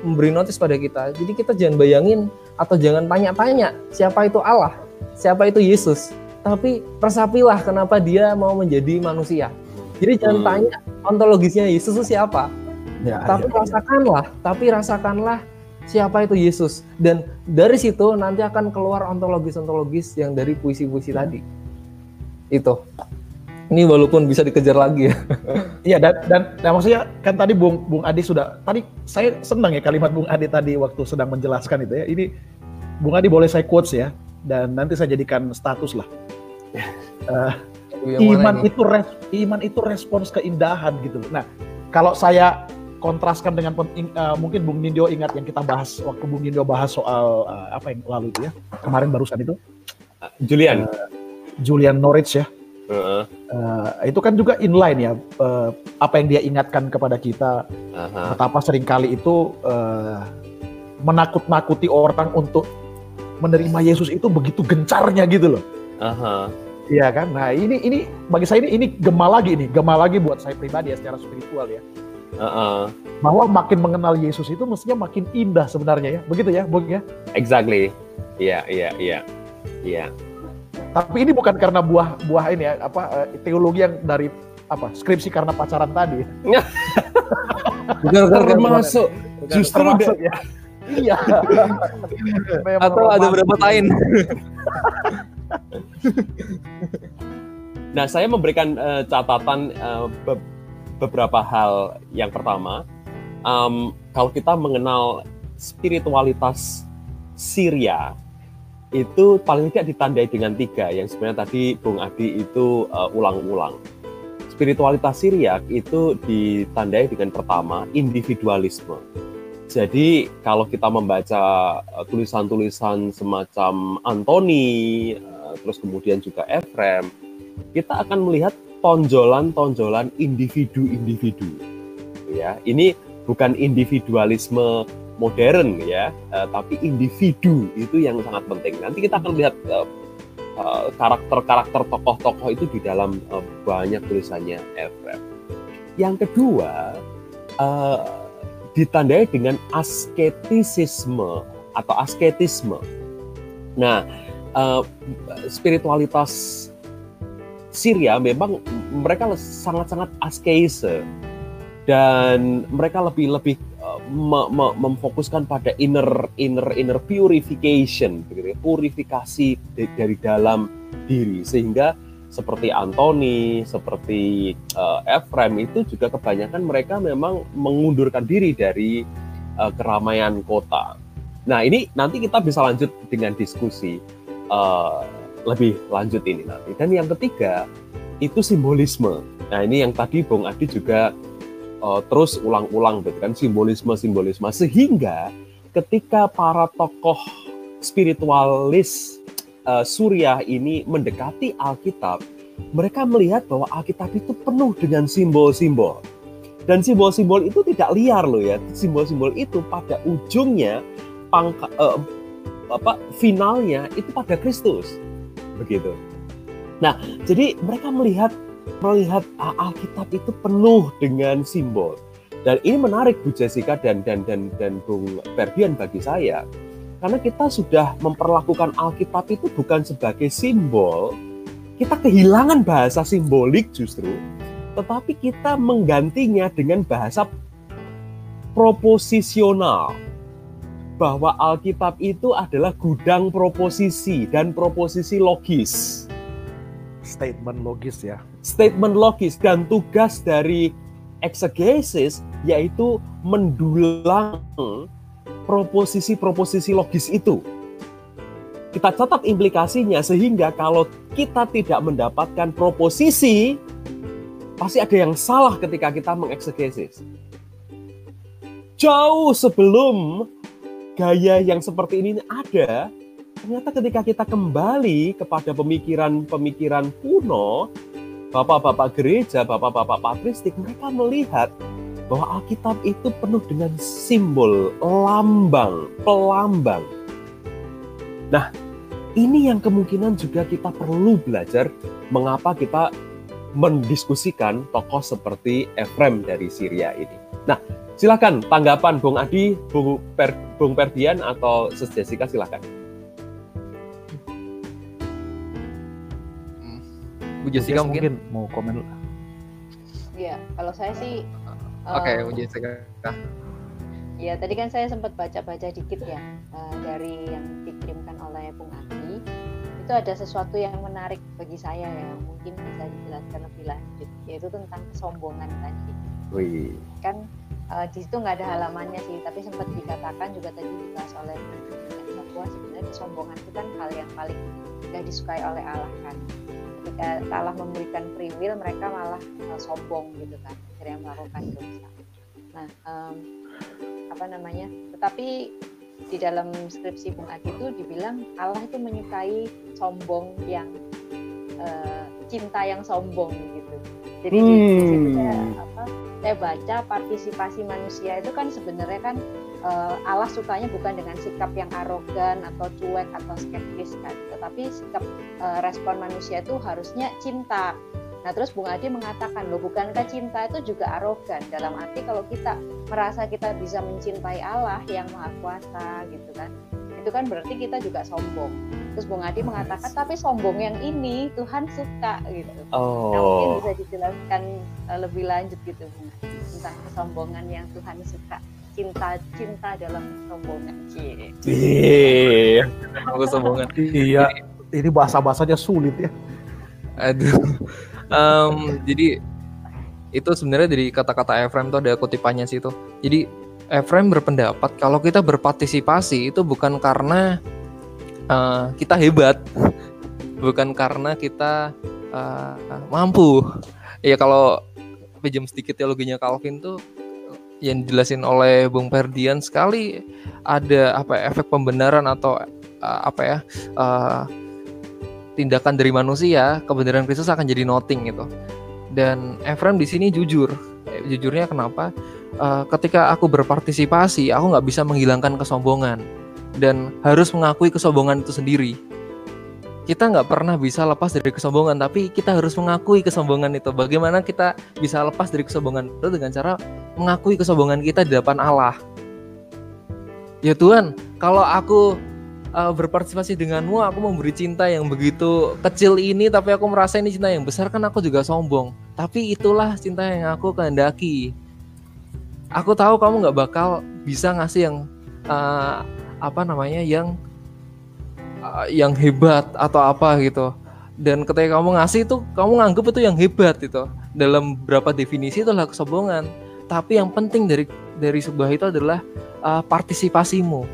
memberi notis pada kita. Jadi kita jangan bayangin atau jangan tanya-tanya siapa itu Allah, siapa itu Yesus. Tapi resapilah kenapa dia mau menjadi manusia. Jadi jangan hmm. tanya ontologisnya Yesus itu siapa. Ya, tapi ya, rasakanlah, ya. tapi rasakanlah siapa itu Yesus. Dan dari situ nanti akan keluar ontologis-ontologis yang dari puisi-puisi tadi. Itu. Ini walaupun bisa dikejar lagi ya. Iya dan, dan dan maksudnya kan tadi Bung Bung Adi sudah tadi saya senang ya kalimat Bung Adi tadi waktu sedang menjelaskan itu ya. Ini Bung Adi boleh saya quotes ya dan nanti saya jadikan status lah. Uh, iman itu res, iman itu respons keindahan gitu. Nah, kalau saya kontraskan dengan uh, mungkin Bung Nindyo ingat yang kita bahas waktu Bung Nindyo bahas soal uh, apa yang lalu itu ya kemarin barusan itu Julian uh, Julian Norwich ya Uh-huh. Uh, itu kan juga inline ya uh, apa yang dia ingatkan kepada kita uh-huh. betapa sering kali itu uh, menakut-nakuti orang untuk menerima Yesus itu begitu gencarnya gitu loh. Uh-huh. Iya kan? Nah ini ini bagi saya ini ini gema lagi nih, gema lagi buat saya pribadi ya secara spiritual ya. Uh-uh. Bahwa makin mengenal Yesus itu mestinya makin indah sebenarnya ya, begitu ya, Bung ya? Exactly. Iya, iya, iya, iya. Tapi ini bukan karena buah buah ini ya, apa eh, teologi yang dari apa skripsi karena pacaran tadi. bukan termasuk justru termasuk ya. Iya. Atau ada berapa lain. nah, saya memberikan uh, catatan uh, beberapa hal. Yang pertama, um, kalau kita mengenal spiritualitas Syria itu paling tidak ditandai dengan tiga yang sebenarnya tadi Bung Adi itu uh, ulang-ulang. Spiritualitas Syriak itu ditandai dengan pertama individualisme. Jadi kalau kita membaca uh, tulisan-tulisan semacam Antoni, uh, terus kemudian juga Efrem, kita akan melihat tonjolan-tonjolan individu-individu. Ya, ini bukan individualisme modern ya, uh, tapi individu itu yang sangat penting. Nanti kita akan lihat uh, uh, karakter-karakter tokoh-tokoh itu di dalam uh, banyak tulisannya Efrem. Yang kedua uh, ditandai dengan asketisisme atau asketisme. Nah, uh, spiritualitas Syria memang mereka sangat-sangat askeise dan mereka lebih lebih me, me, memfokuskan pada inner inner inner purification begitu ya, purifikasi dari dalam diri sehingga seperti Anthony, seperti uh, Ephraim itu juga kebanyakan mereka memang mengundurkan diri dari uh, keramaian kota. Nah ini nanti kita bisa lanjut dengan diskusi uh, lebih lanjut ini nanti. Dan yang ketiga itu simbolisme. Nah ini yang tadi Bung Adi juga uh, terus ulang-ulang gitu kan simbolisme-simbolisme sehingga ketika para tokoh spiritualis uh, Suriah ini mendekati Alkitab, mereka melihat bahwa Alkitab itu penuh dengan simbol-simbol. Dan simbol-simbol itu tidak liar loh ya. Simbol-simbol itu pada ujungnya pangka, uh, apa finalnya itu pada Kristus. Begitu. Nah, jadi mereka melihat melihat Alkitab itu penuh dengan simbol. Dan ini menarik Bu Jessica dan dan dan dan Bung Ferdian bagi saya. Karena kita sudah memperlakukan Alkitab itu bukan sebagai simbol, kita kehilangan bahasa simbolik justru, tetapi kita menggantinya dengan bahasa proposisional bahwa Alkitab itu adalah gudang proposisi dan proposisi logis. Statement logis ya. Statement logis dan tugas dari exegesis yaitu mendulang proposisi-proposisi logis itu. Kita catat implikasinya sehingga kalau kita tidak mendapatkan proposisi, pasti ada yang salah ketika kita mengeksegesis. Jauh sebelum gaya yang seperti ini ada, ternyata ketika kita kembali kepada pemikiran-pemikiran kuno, bapak-bapak gereja, bapak-bapak patristik, mereka melihat bahwa Alkitab itu penuh dengan simbol, lambang, pelambang. Nah, ini yang kemungkinan juga kita perlu belajar mengapa kita mendiskusikan tokoh seperti Efrem dari Syria ini. Nah, silakan tanggapan Bung Adi, Bung, per, Bung Perdian atau Sis Jessica silakan. Bu Jessica mungkin? mungkin mau komen lah. Iya, kalau saya sih Oke, eh, Bu Jessica. Ya, tadi kan saya sempat baca-baca dikit ya eh, dari yang dikirimkan oleh Bung Adi. Itu ada sesuatu yang menarik bagi saya ya, mungkin bisa dijelaskan lebih lanjut, yaitu tentang kesombongan tadi. Wih, Kan eh, di situ nggak ada halamannya sih, tapi sempat dikatakan juga tadi dibahas oleh bahwa sebenarnya kesombongan itu kan hal yang paling nggak disukai oleh Allah kan. Ketika Allah memberikan free will, mereka malah eh, sombong gitu kan, akhirnya melakukan dosa. Nah, em, apa namanya? Tetapi di dalam skripsi Bung Adi itu dibilang Allah itu menyukai sombong yang eh, cinta yang sombong gitu. Jadi di di situ saya Hmm. apa? Saya baca partisipasi manusia itu kan sebenarnya kan eh, Allah sukanya bukan dengan sikap yang arogan atau cuek atau skeptis kan, tetapi sikap eh, respon manusia itu harusnya cinta. Nah terus Bung Adi mengatakan loh bukankah cinta itu juga arogan dalam arti kalau kita merasa kita bisa mencintai Allah yang maha kuasa gitu kan itu kan berarti kita juga sombong terus Bung Adi mengatakan tapi sombong yang ini Tuhan suka gitu nah mungkin oh, bisa dijelaskan eh, lebih lanjut gitu Bung Adi tentang kesombongan yang Tuhan suka cinta cinta dalam kesombongan Cie. Ih, Aku sombongan. Iya, ini bahasa-bahasanya sulit ya. Aduh. Em, jadi itu sebenarnya dari kata-kata Efrem tuh ada kutipannya sih itu. Jadi Efrem berpendapat kalau kita berpartisipasi itu bukan karena eh, kita hebat, bukan karena kita eh, mampu. Ya kalau pinjam sedikit teologinya Calvin tuh yang dijelasin oleh Bung Perdian sekali ada apa ya, efek pembenaran atau eh, apa ya eh, tindakan dari manusia, kebenaran Kristus akan jadi nothing gitu. Dan Efrem di sini jujur, jujurnya kenapa? Eh, ketika aku berpartisipasi, aku nggak bisa menghilangkan kesombongan dan harus mengakui kesombongan itu sendiri. Kita nggak pernah bisa lepas dari kesombongan, tapi kita harus mengakui kesombongan itu. Bagaimana kita bisa lepas dari kesombongan itu dengan cara mengakui kesombongan kita di depan Allah. Ya Tuhan, kalau aku uh, berpartisipasi denganmu, aku memberi cinta yang begitu kecil ini, tapi aku merasa ini cinta yang besar kan aku juga sombong. Tapi itulah cinta yang aku kehendaki. Aku tahu kamu nggak bakal bisa ngasih yang uh, apa namanya yang uh, yang hebat atau apa gitu. Dan ketika kamu ngasih itu, kamu nganggep itu yang hebat gitu. Dalam beberapa definisi itulah kesombongan. Tapi yang penting dari dari sebuah itu adalah uh, partisipasimu.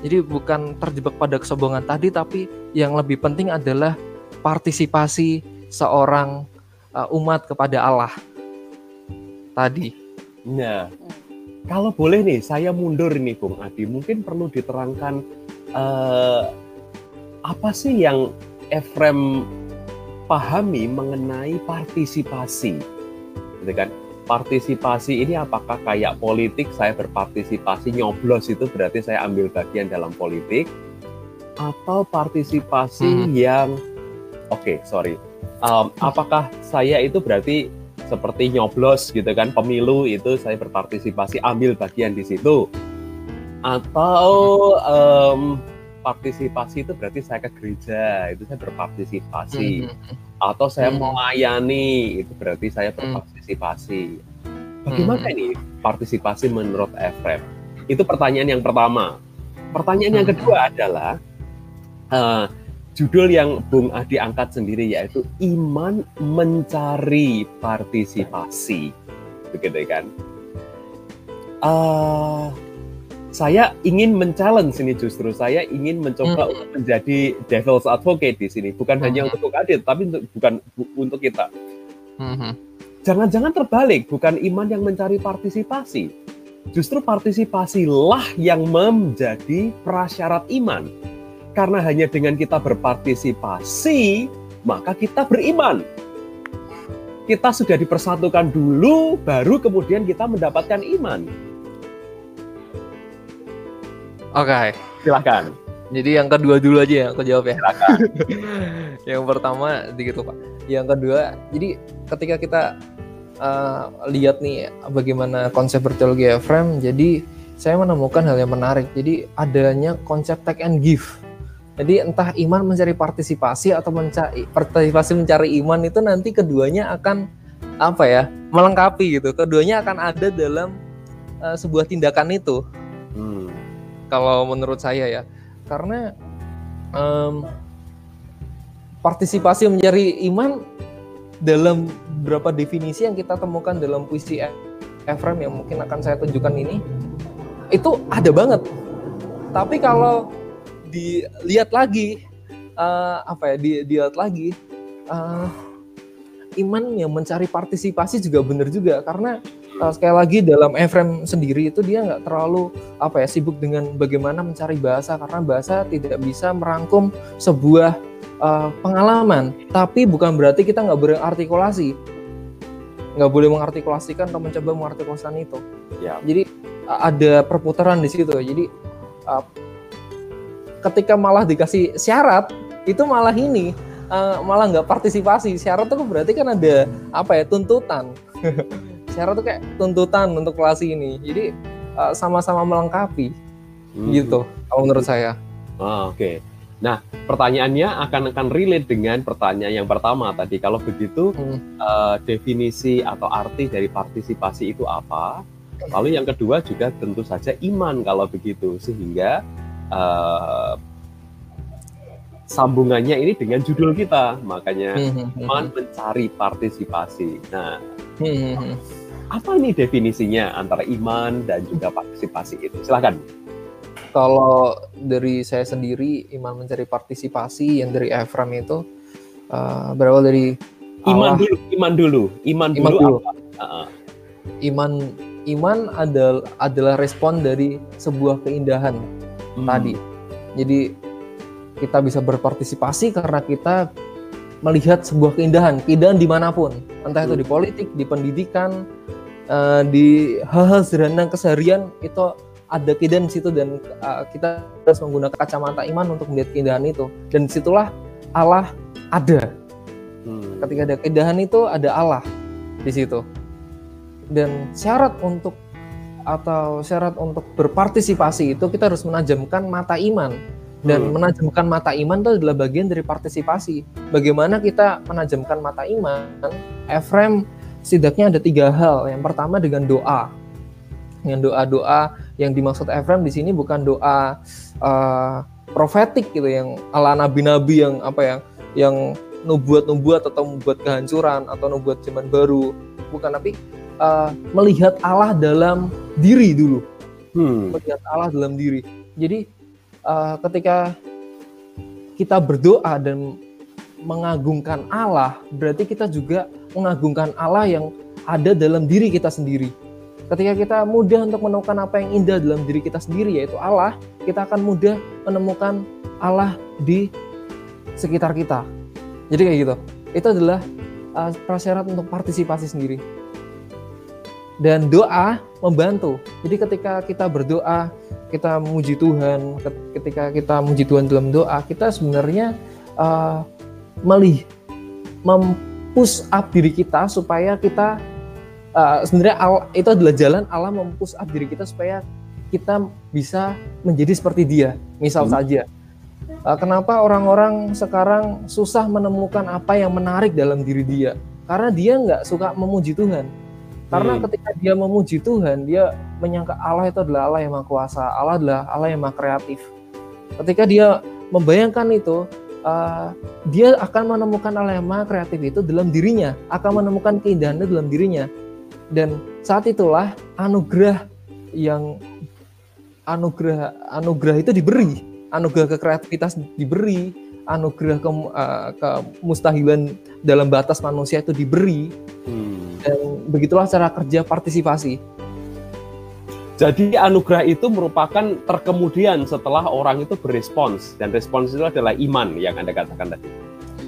Jadi bukan terjebak pada kesombongan tadi, tapi yang lebih penting adalah partisipasi seorang uh, umat kepada Allah tadi. Nah, kalau boleh nih, saya mundur nih, Bung Adi. Mungkin perlu diterangkan eh, apa sih yang Efrem pahami mengenai partisipasi, gitu kan? Partisipasi ini apakah kayak politik? Saya berpartisipasi nyoblos itu berarti saya ambil bagian dalam politik, atau partisipasi Hmm. yang, oke, sorry, Um, apakah saya itu berarti seperti nyoblos gitu kan pemilu itu saya berpartisipasi ambil bagian di situ atau em, partisipasi itu berarti saya ke gereja itu saya berpartisipasi Mhm. atau saya Hmm. melayani itu berarti saya berpartisipasi bagaimana Hmm. ini partisipasi menurut Efrem? Itu pertanyaan yang pertama. Pertanyaan yang kedua adalah uh, judul yang Bung Adi angkat sendiri yaitu iman mencari partisipasi, begitu kan? Uh, saya ingin men-challenge ini justru saya ingin mencoba hmm. untuk menjadi devil's advocate di sini bukan hmm. hanya untuk Adit tapi untuk bukan bu, untuk kita hmm. jangan-jangan terbalik bukan iman yang mencari partisipasi justru partisipasilah yang menjadi prasyarat iman karena hanya dengan kita berpartisipasi maka kita beriman kita sudah dipersatukan dulu baru kemudian kita mendapatkan iman Oke. Okay. Silakan. Jadi yang kedua dulu aja ya aku jawab ya. Silakan. yang pertama gitu Pak. Yang kedua, jadi ketika kita uh, lihat nih bagaimana konsep berteologi frame, jadi saya menemukan hal yang menarik. Jadi adanya konsep take and give. Jadi entah iman mencari partisipasi atau mencari partisipasi mencari iman itu nanti keduanya akan apa ya melengkapi gitu. Keduanya akan ada dalam uh, sebuah tindakan itu. Hmm kalau menurut saya ya karena um, partisipasi mencari iman dalam beberapa definisi yang kita temukan dalam puisi Ephraim yang mungkin akan saya tunjukkan ini itu ada banget tapi kalau dilihat lagi uh, apa ya di, dilihat lagi uh, iman yang mencari partisipasi juga benar juga. Karena uh, sekali lagi dalam Ephraim sendiri itu dia nggak terlalu apa ya sibuk dengan bagaimana mencari bahasa. Karena bahasa tidak bisa merangkum sebuah uh, pengalaman. Tapi bukan berarti kita nggak berartikulasi. Nggak boleh mengartikulasikan atau mencoba mengartikulasikan itu. Ya. jadi ada perputaran di situ. Jadi uh, ketika malah dikasih syarat itu malah ini uh, malah nggak partisipasi. Syarat itu berarti kan ada apa ya tuntutan. Syarat tuh kayak tuntutan untuk kelas ini. Jadi uh, sama-sama melengkapi. Hmm. gitu kalau menurut saya. Oh, oke. Okay. nah pertanyaannya akan akan relate dengan pertanyaan yang pertama tadi. Kalau begitu hmm. uh, definisi atau arti dari partisipasi itu apa? Lalu yang kedua juga tentu saja iman kalau begitu. Sehingga uh, sambungannya ini dengan judul kita makanya hmm, hmm, hmm, iman mencari partisipasi nah apa ini definisinya antara iman dan juga partisipasi itu? Silahkan. Kalau dari saya sendiri, iman mencari partisipasi yang dari Ephraim itu uh, berawal dari iman Allah. dulu, iman dulu, iman, iman dulu. dulu. Uh Iman, iman adalah adalah respon dari sebuah keindahan hmm. tadi. Jadi kita bisa berpartisipasi karena kita melihat sebuah keindahan, keindahan di mana pun, entah itu di hmm. politik, di pendidikan, uh, di hal-hal sederhana keseharian itu ada keindahan di situ dan uh, kita harus menggunakan kacamata iman untuk melihat keindahan itu dan di situlah Allah ada hmm. ketika ada keindahan itu ada Allah di situ dan syarat untuk atau syarat untuk berpartisipasi itu kita harus menajamkan mata iman dan hmm. menajamkan mata iman itu adalah bagian dari partisipasi. Bagaimana kita menajamkan mata iman? Ephraim setidaknya ada tiga hal. Yang pertama dengan doa. Dengan doa-doa yang dimaksud Ephraim di sini bukan doa uh, profetik gitu yang ala nabi-nabi yang apa ya, yang nubuat-nubuat atau membuat kehancuran atau nubuat zaman baru. Bukan tapi uh, melihat Allah dalam diri dulu. Hmm. Melihat Allah dalam diri. Jadi uh, ketika kita berdoa dan mengagungkan Allah, berarti kita juga mengagungkan Allah yang ada dalam diri kita sendiri. Ketika kita mudah untuk menemukan apa yang indah dalam diri kita sendiri, yaitu Allah, kita akan mudah menemukan Allah di sekitar kita. Jadi kayak gitu. Itu adalah uh, prasyarat untuk partisipasi sendiri. Dan doa membantu. Jadi ketika kita berdoa, kita memuji Tuhan, ketika kita memuji Tuhan dalam doa, kita sebenarnya uh, melih mempush up diri kita supaya kita uh, sebenarnya al, itu adalah jalan Allah mempush up diri kita supaya kita bisa menjadi seperti dia. Misal hmm. saja, uh, kenapa orang-orang sekarang susah menemukan apa yang menarik dalam diri dia? Karena dia nggak suka memuji Tuhan. Karena Hmm. ketika dia memuji Tuhan, dia menyangka Allah itu adalah Allah yang maha kuasa, Allah adalah Allah yang maha kreatif. Ketika dia membayangkan itu, uh, dia akan menemukan Allah yang maha kreatif itu dalam dirinya, akan menemukan keindahannya dalam dirinya. Dan saat itulah anugerah yang anugerah anugerah itu diberi, anugerah kekreativitas diberi, anugerah ke, uh, kemustahilan dalam batas manusia itu diberi Hmm. dan begitulah cara kerja partisipasi. Jadi anugerah itu merupakan terkemudian setelah orang itu berespons dan respons itu adalah iman yang anda katakan tadi.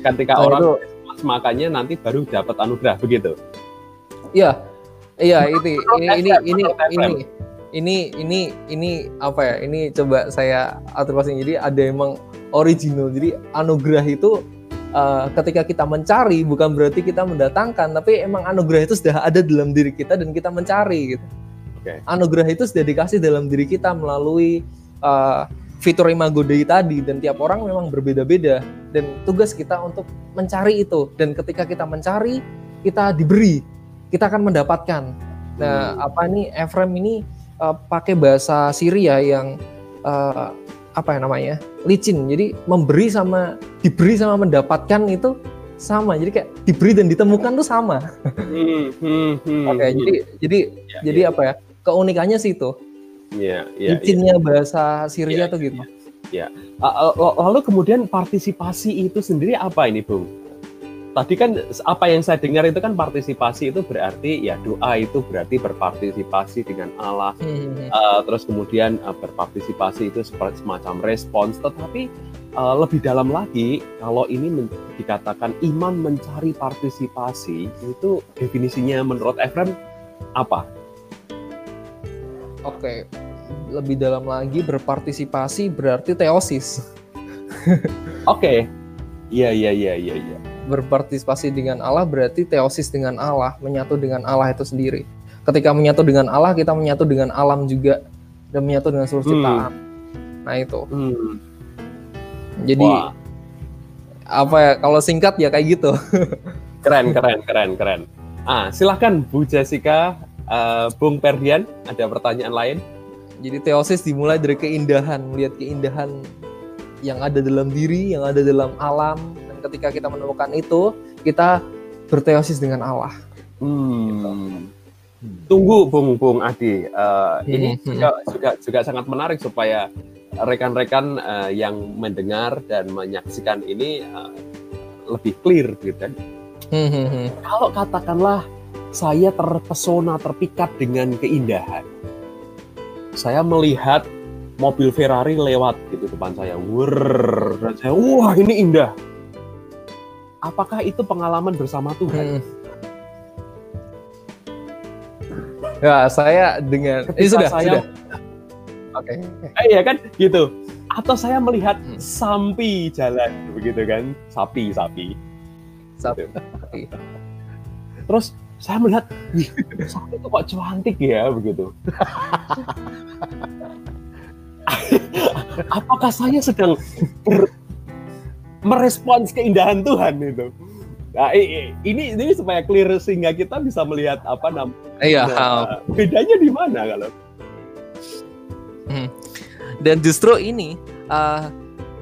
Ketika Nah, orang itu- berespons makanya nanti baru dapat anugerah begitu. Iya, iya ini ini ini FM, ini FM. ini ini ini ini apa ya? Ini coba saya atur passing. Jadi ada emang original. Jadi anugerah itu uh, ketika kita mencari bukan berarti kita mendatangkan, tapi emang anugerah itu sudah ada dalam diri kita dan kita mencari gitu. Oke. Anugerah itu sudah dikasih dalam diri kita melalui uh, fitur imago Dei tadi dan tiap orang memang berbeda-beda dan tugas kita untuk mencari itu dan ketika kita mencari kita diberi kita akan mendapatkan. Nah, Hmm. apa nih Ephraim ini uh, pakai bahasa Syria yang uh, apa ya namanya? licin. Jadi memberi sama diberi sama mendapatkan itu sama. Jadi kayak diberi dan ditemukan tuh sama. Hmm, hmm, hmm, Oke, hmm. jadi jadi Ya, jadi apa ya? Keunikannya sih itu. Iya, iya, iya. Licinnya bahasa Iya, Syria tuh gitu. Uh, uh, Lalu kemudian partisipasi itu sendiri apa ini, Bung? Tadi kan apa yang saya dengar itu kan partisipasi itu berarti ya doa itu berarti berpartisipasi dengan Allah. Hmm. Uh, terus kemudian uh, berpartisipasi itu seperti semacam respons. Tetapi uh, lebih dalam lagi, kalau ini men- dikatakan iman mencari partisipasi itu definisinya menurut Ephraim apa? Oke, lebih dalam lagi berpartisipasi berarti teosis. Oke, iya iya iya iya iya. Berpartisipasi dengan Allah berarti teosis dengan Allah, menyatu dengan Allah itu sendiri. Ketika menyatu dengan Allah, kita menyatu dengan alam juga dan menyatu dengan seluruh Hmm. ciptaan. Nah itu. Hmm. Jadi Wah. apa ya? Kalau singkat ya kayak gitu. Keren, keren, keren, keren. Ah, silahkan Bu Jessica, eh, Bung Perdian, ada pertanyaan lain? Jadi teosis dimulai dari keindahan, melihat keindahan yang ada dalam diri, yang ada dalam alam. Ketika kita menemukan itu, kita berteosis dengan Allah. Hmm. Tunggu, Bung Bung Adi. Eh, ini Hmm. juga, juga juga sangat menarik supaya rekan-rekan eh, yang mendengar dan menyaksikan ini eh, lebih clear, gitu kan? Hmm, hmm, hmm. Kalau katakanlah saya terpesona, terpikat dengan keindahan, saya melihat mobil Ferrari lewat gitu depan saya, Wurr, dan saya, wah ini indah. Apakah itu pengalaman bersama Tuhan? Hmm. Ya, saya dengan Ketika ini sudah, saya, sudah. Oke. Eh, iya kan, gitu. Atau saya melihat Hmm. sapi jalan, begitu kan, sapi, sapi. Sapi. Terus saya melihat, wih, sapi itu kok cantik ya, begitu. Apakah saya sedang ber- merespons keindahan Tuhan itu? Nah, ini ini supaya clear sehingga kita bisa melihat apa namanya Iya. bedanya di mana kalau Dan justru ini, uh,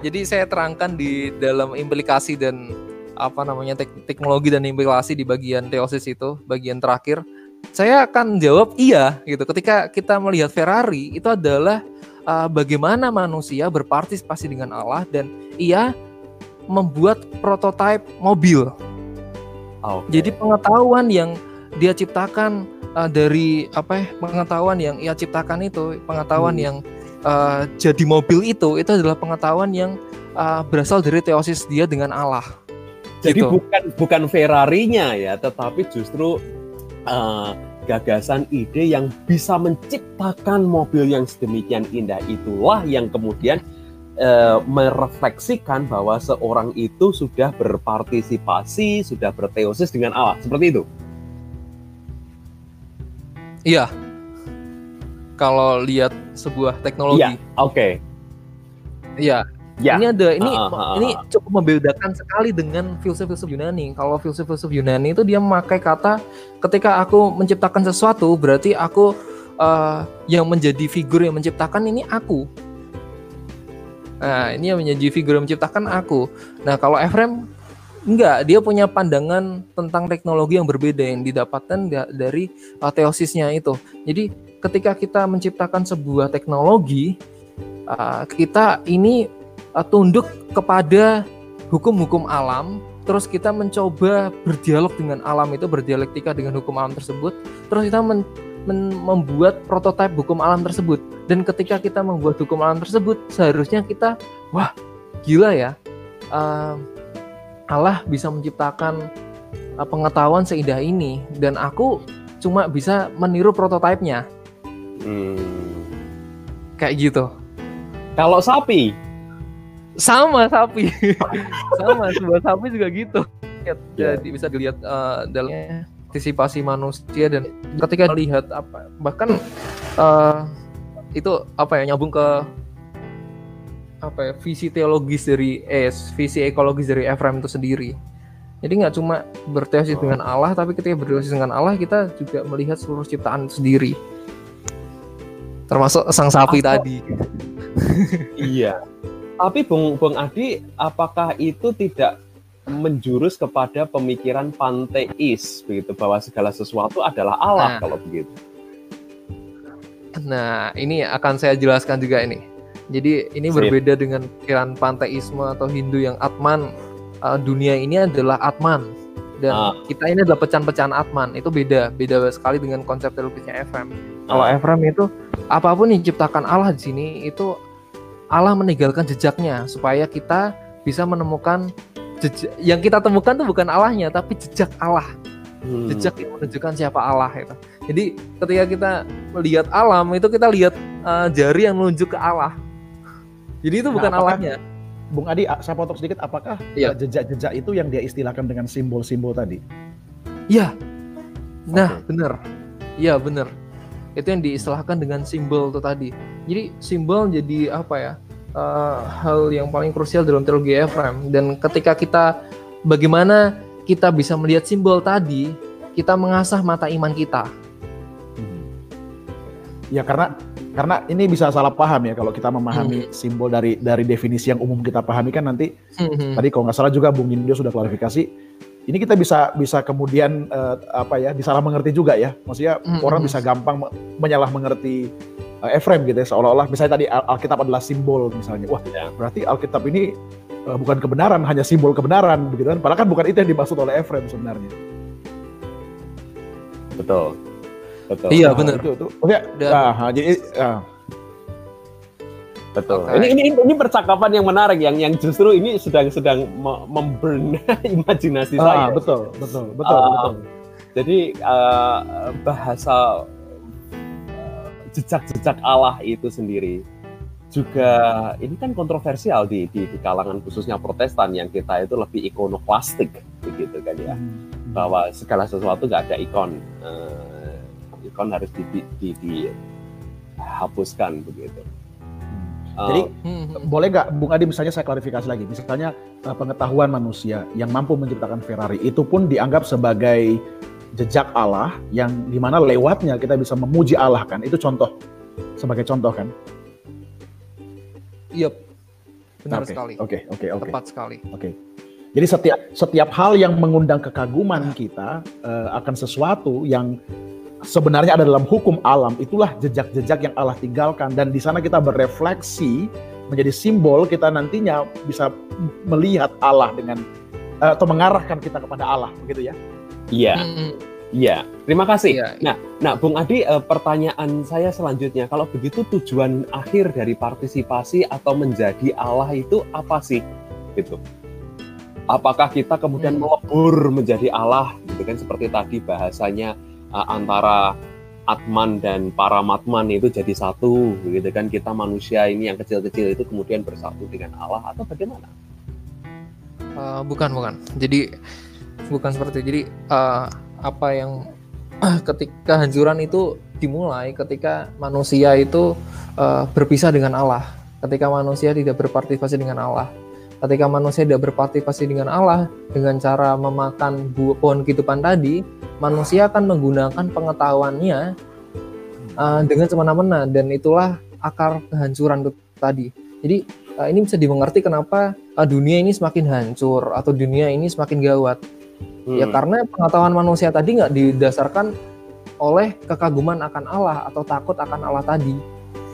jadi saya terangkan di dalam implikasi dan apa namanya tek- teknologi dan implikasi di bagian teosis itu, bagian terakhir. Saya akan jawab iya gitu. Ketika kita melihat Ferrari itu adalah uh, bagaimana manusia berpartisipasi dengan Allah dan ia membuat prototipe mobil. Oh, oke. Jadi pengetahuan yang dia ciptakan uh, dari apa ya pengetahuan yang ia ciptakan itu pengetahuan Hmm. yang uh, jadi mobil itu itu adalah pengetahuan yang uh, berasal dari teosis dia dengan Allah. Jadi Gitu. bukan bukan Ferrari-nya ya, tetapi justru uh, gagasan ide yang bisa menciptakan mobil yang sedemikian indah itulah yang kemudian uh, merefleksikan bahwa seorang itu sudah berpartisipasi, sudah berteosis dengan Allah. Seperti itu. Iya. Kalau lihat sebuah Iya, teknologi, oke. iya. Ya. Ini ada ini ah, ah, ini cukup membedakan sekali dengan filsuf-filsuf Yunani. Kalau filsuf-filsuf Yunani itu dia memakai kata ketika aku menciptakan sesuatu berarti aku eh, yang menjadi figur yang menciptakan ini aku. Nah, ini yang menjadi figur yang menciptakan aku. Nah, kalau Ephraim enggak, dia punya pandangan tentang teknologi yang berbeda yang didapatkan da- dari uh, teosisnya itu. Jadi, ketika kita menciptakan sebuah teknologi, uh, kita ini uh, tunduk kepada hukum-hukum alam, terus kita mencoba berdialog dengan alam itu, berdialektika dengan hukum alam tersebut, terus kita membuat prototipe hukum alam tersebut. Dan ketika kita membuat hukum alam tersebut, seharusnya kita, wah, gila ya, uh, Allah bisa menciptakan uh, pengetahuan seindah ini, dan aku cuma bisa meniru prototipenya, Hmm. kayak gitu. Kalau sapi, sama sapi sama sebuah sapi juga gitu Ya. jadi bisa dilihat uh, dalamnya antisipasi manusia dan ketika lihat apa bahkan uh, itu apa ya nyambung ke apa ya visi teologis dari eh visi ekologis dari Ephraim itu sendiri jadi nggak cuma berteosis Oh. dengan Allah tapi ketika berteosis dengan Allah kita juga melihat seluruh ciptaan itu sendiri termasuk sang sapi Atau- tadi iya. Tapi Bung Bung Adi, apakah itu tidak menjurus kepada pemikiran panteis begitu bahwa segala sesuatu adalah Allah Nah. kalau begitu? Nah, ini akan saya jelaskan juga ini. Jadi ini Sip. berbeda dengan pikiran panteisme atau Hindu yang Atman. Uh, dunia ini adalah Atman dan Ah. kita ini adalah pecahan-pecahan Atman. Itu beda, beda sekali dengan konsep teologisnya. Kalau Ah. Ephraim itu apa pun yang diciptakan Allah di sini itu Allah meninggalkan jejaknya supaya kita bisa menemukan jejak yang kita temukan itu bukan Allahnya tapi jejak Allah Hmm. jejak yang menunjukkan siapa Allah itu. Jadi ketika kita melihat alam itu kita lihat uh, jari yang menunjuk ke Allah. Jadi itu Nah, bukan apakah- Allahnya. Bung Adi, a- saya potong sedikit, apakah uh, jejak-jejak itu yang dia istilahkan dengan simbol-simbol tadi? Iya. Nah, Oke. benar. Iya, benar. Itu yang diistilahkan dengan simbol itu tadi. Jadi simbol jadi apa ya? Uh, hal yang paling krusial dalam teologi Ephraim dan ketika kita bagaimana kita bisa melihat simbol tadi, kita mengasah mata iman kita. Ya karena karena ini bisa salah paham ya kalau kita memahami Hmm. simbol dari dari definisi yang umum kita pahami kan nanti Hmm. tadi kalau nggak salah juga Bung Nindo sudah klarifikasi ini kita bisa bisa kemudian eh, apa ya disalah mengerti juga ya maksudnya Hmm. orang bisa gampang me- menyalah mengerti eh, Ephraim gitu ya seolah-olah misalnya tadi Al- Alkitab adalah simbol misalnya wah Ya. berarti Alkitab ini eh, bukan kebenaran hanya simbol kebenaran begitu kan padahal kan bukan itu yang dimaksud oleh Ephraim sebenarnya Betul. Betul. Iya, Nah, benar. itu, itu. Maksudnya, Dan- nah, jadi ah, Betul. Oke. Ini, ini ini percakapan yang menarik yang yang justru ini sedang sedang me- memburn imajinasi ah, saya. betul betul betul Ah, betul Jadi eh, bahasa jejak-jejak Allah itu sendiri juga ini kan kontroversial di, di di kalangan khususnya Protestan yang kita itu lebih ikonoklastik begitu kan ya Hmm. bahwa segala sesuatu nggak ada ikon Eh, ikon harus di, di, di- dihapuskan begitu. Eh, Jadi Hmm, hmm. boleh nggak Bung Adi misalnya saya klarifikasi lagi misalnya eh, pengetahuan manusia yang mampu menciptakan Ferrari itu pun dianggap sebagai jejak Allah yang di mana lewatnya kita bisa memuji Allah kan itu contoh sebagai contoh kan Yep. Benar Oke, sekali. oke oke oke Tepat sekali. oke jadi setiap setiap hal yang mengundang kekaguman kita eh, akan sesuatu yang sebenarnya ada dalam hukum alam itulah jejak-jejak yang Allah tinggalkan dan di sana kita berefleksi menjadi simbol kita nantinya bisa melihat Allah dengan eh, atau mengarahkan kita kepada Allah begitu ya Iya, Hmm, iya. Terima kasih. Iya. Nah, nah, Bung Adi, eh, pertanyaan saya selanjutnya, kalau begitu tujuan akhir dari partisipasi atau menjadi Allah itu apa sih? Gitu. Apakah kita kemudian Hmm. melebur menjadi Allah, gitu kan? Seperti tadi bahasanya eh, antara Atman dan Paramatman itu jadi satu, gitu kan? Kita manusia ini yang kecil-kecil itu kemudian bersatu dengan Allah atau bagaimana? Uh, bukan bukan. Jadi bukan seperti itu. Jadi uh, apa yang ketika hancuran itu dimulai ketika manusia itu uh, berpisah dengan Allah. ketika manusia tidak berpartisipasi dengan Allah. Ketika manusia tidak berpartisipasi dengan Allah dengan cara memakan buah pohon kehidupan tadi, manusia akan menggunakan pengetahuannya uh, dengan semena-mena dan itulah akar kehancuran itu tadi. Jadi uh, ini bisa dimengerti kenapa uh, dunia ini semakin hancur atau dunia ini semakin gawat. Ya, hmm. Ya karena pengetahuan manusia tadi nggak didasarkan oleh kekaguman akan Allah atau takut akan Allah tadi.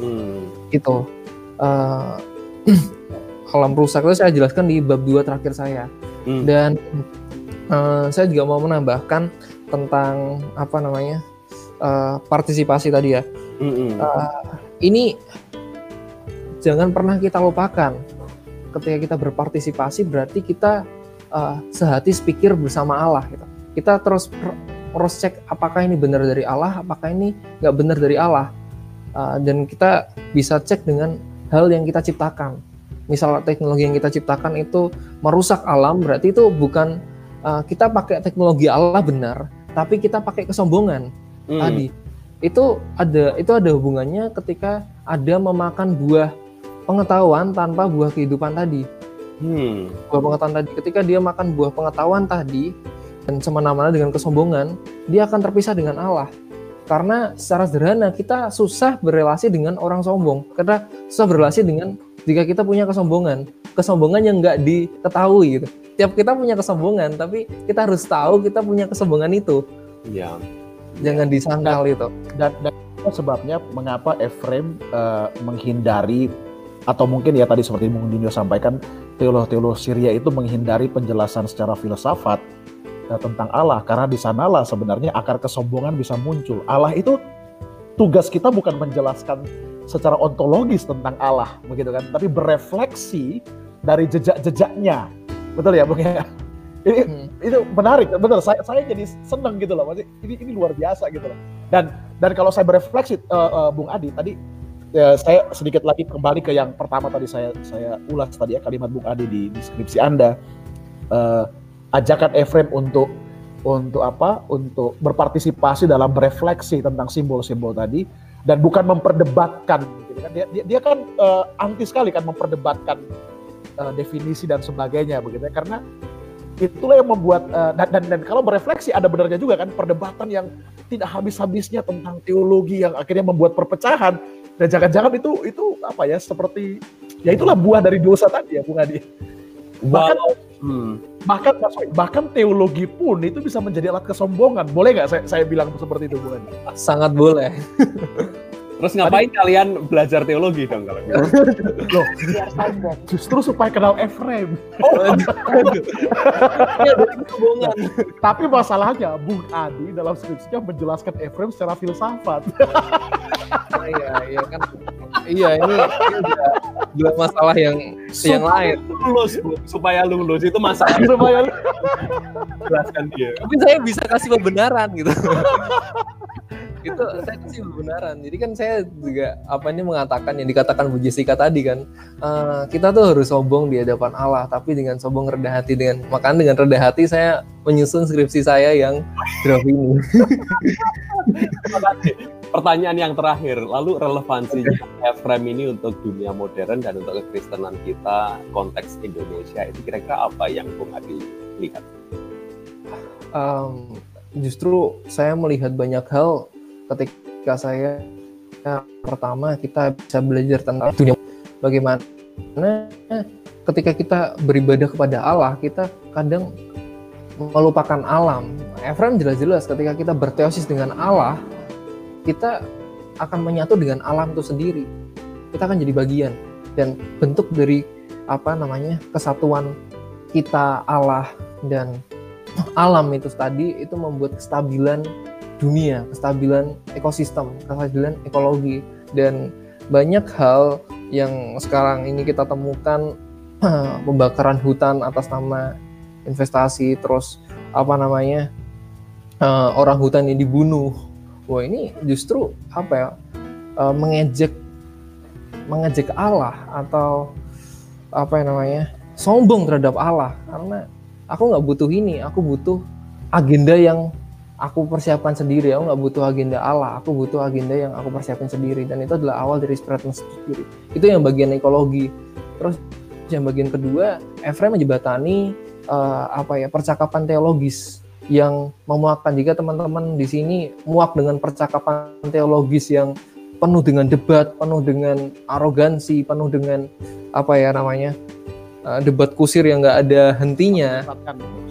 Hmm. Gitu. Uh, alam rusak itu saya jelaskan di bab 2 terakhir saya. Hmm. Dan uh, saya juga mau menambahkan tentang apa namanya? Uh, partisipasi tadi ya. Hmm. Uh, ini jangan pernah kita lupakan. Ketika kita berpartisipasi berarti kita uh, sehati sepikir bersama Allah gitu. Kita terus cross check apakah ini benar dari Allah, apakah ini nggak benar dari Allah. Uh, dan kita bisa cek dengan hal yang kita ciptakan misal teknologi yang kita ciptakan itu merusak alam, berarti itu bukan uh, kita pakai teknologi Allah benar, tapi kita pakai kesombongan hmm. tadi. Itu ada itu ada hubungannya ketika ada memakan buah pengetahuan tanpa buah kehidupan tadi. Hmm. Buah pengetahuan tadi. Ketika dia makan buah pengetahuan tadi dan semena-mena dengan kesombongan, dia akan terpisah dengan Allah. Karena secara sederhana kita susah berrelasi dengan orang sombong. Karena susah berrelasi dengan jika kita punya kesombongan, kesombongan yang nggak diketahui gitu. Tiap kita punya kesombongan, tapi kita harus tahu kita punya kesombongan itu. Iya. Jangan disangkal dan, itu. Dan, dan sebabnya mengapa Efrem uh, menghindari atau mungkin ya tadi seperti Bung Dinyo sampaikan teolog-teolog Syria itu menghindari penjelasan secara filsafat uh, tentang Allah. Karena di sanalah sebenarnya akar kesombongan bisa muncul. Allah itu tugas kita bukan menjelaskan secara ontologis tentang Allah begitu kan? Tapi berefleksi dari jejak-jejaknya. Betul ya bung ya? Ini hmm. itu menarik. Betul saya saya jadi seneng gitu loh. Ini ini luar biasa gitu loh. Dan dan kalau saya berefleksi uh, uh, bung Adi tadi ya, saya sedikit lagi kembali ke yang pertama tadi saya saya ulas tadi ya kalimat bung Adi di deskripsi anda. Uh, ajakan Efrem untuk untuk apa? Untuk berpartisipasi dalam berefleksi tentang simbol-simbol tadi dan bukan memperdebatkan gitu kan. Dia dia, dia kan uh, anti sekali kan memperdebatkan uh, definisi dan sebagainya begitu ya. Karena itulah yang membuat uh, dan, dan dan kalau berefleksi ada benarnya juga kan perdebatan yang tidak habis-habisnya tentang teologi yang akhirnya membuat perpecahan dan jangan-jangan itu itu apa ya seperti ya itulah buah dari dosa tadi ya Bung Adi bahkan hmm. bahkan bahkan teologi pun itu bisa menjadi alat kesombongan. Boleh nggak saya, saya bilang seperti itu Bung Adi sangat boleh Terus ngapain Tadi, kalian belajar teologi dong kalau gitu? Loh. Justru supaya kenal Efrem. Oh, ya, Tapi masalahnya Bung Adi dalam skripsinya menjelaskan Efrem secara filsafat. Iya, iya kan. Iya, ini, ini juga, juga masalah yang supaya yang lain. Lulus, supaya lulus itu masalah. supaya jelaskan dia. Tapi saya bisa kasih pembenaran gitu itu saya kasih kebenaran. Jadi kan saya juga apa ini mengatakan yang dikatakan Bu Jessica tadi kan uh, kita tuh harus sombong di hadapan Allah tapi dengan sombong rendah hati dengan makan dengan rendah hati saya menyusun skripsi saya yang draft ini. Pertanyaan yang terakhir lalu relevansinya Efrem ini untuk dunia modern dan untuk kekristenan kita konteks Indonesia itu kira-kira apa yang Bung Adi lihat? Um, justru saya melihat banyak hal ketika saya ya, pertama kita bisa belajar tentang dunia bagaimana ketika kita beribadah kepada Allah kita kadang melupakan alam. Efrem jelas-jelas ketika kita berteosis dengan Allah kita akan menyatu dengan alam itu sendiri. Kita akan jadi bagian dan bentuk dari apa namanya kesatuan kita Allah dan alam itu tadi itu membuat kestabilan dunia, kestabilan ekosistem, kestabilan ekologi. Dan banyak hal yang sekarang ini kita temukan pembakaran hutan atas nama investasi terus apa namanya uh, orang hutan yang dibunuh. Wah ini justru apa ya uh, mengejek mengejek Allah atau apa yang namanya sombong terhadap Allah. Karena aku nggak butuh ini aku butuh agenda yang aku persiapkan sendiri aku nggak butuh agenda Allah aku butuh agenda yang aku persiapkan sendiri. Dan itu adalah awal dari spirit sendiri. Itu yang bagian ekologi. Terus yang bagian kedua Efraim menjebatani uh, apa ya percakapan teologis yang memuakkan. Jika teman-teman di sini muak dengan percakapan teologis yang penuh dengan debat penuh dengan arogansi penuh dengan apa ya namanya uh, debat kusir yang nggak ada hentinya.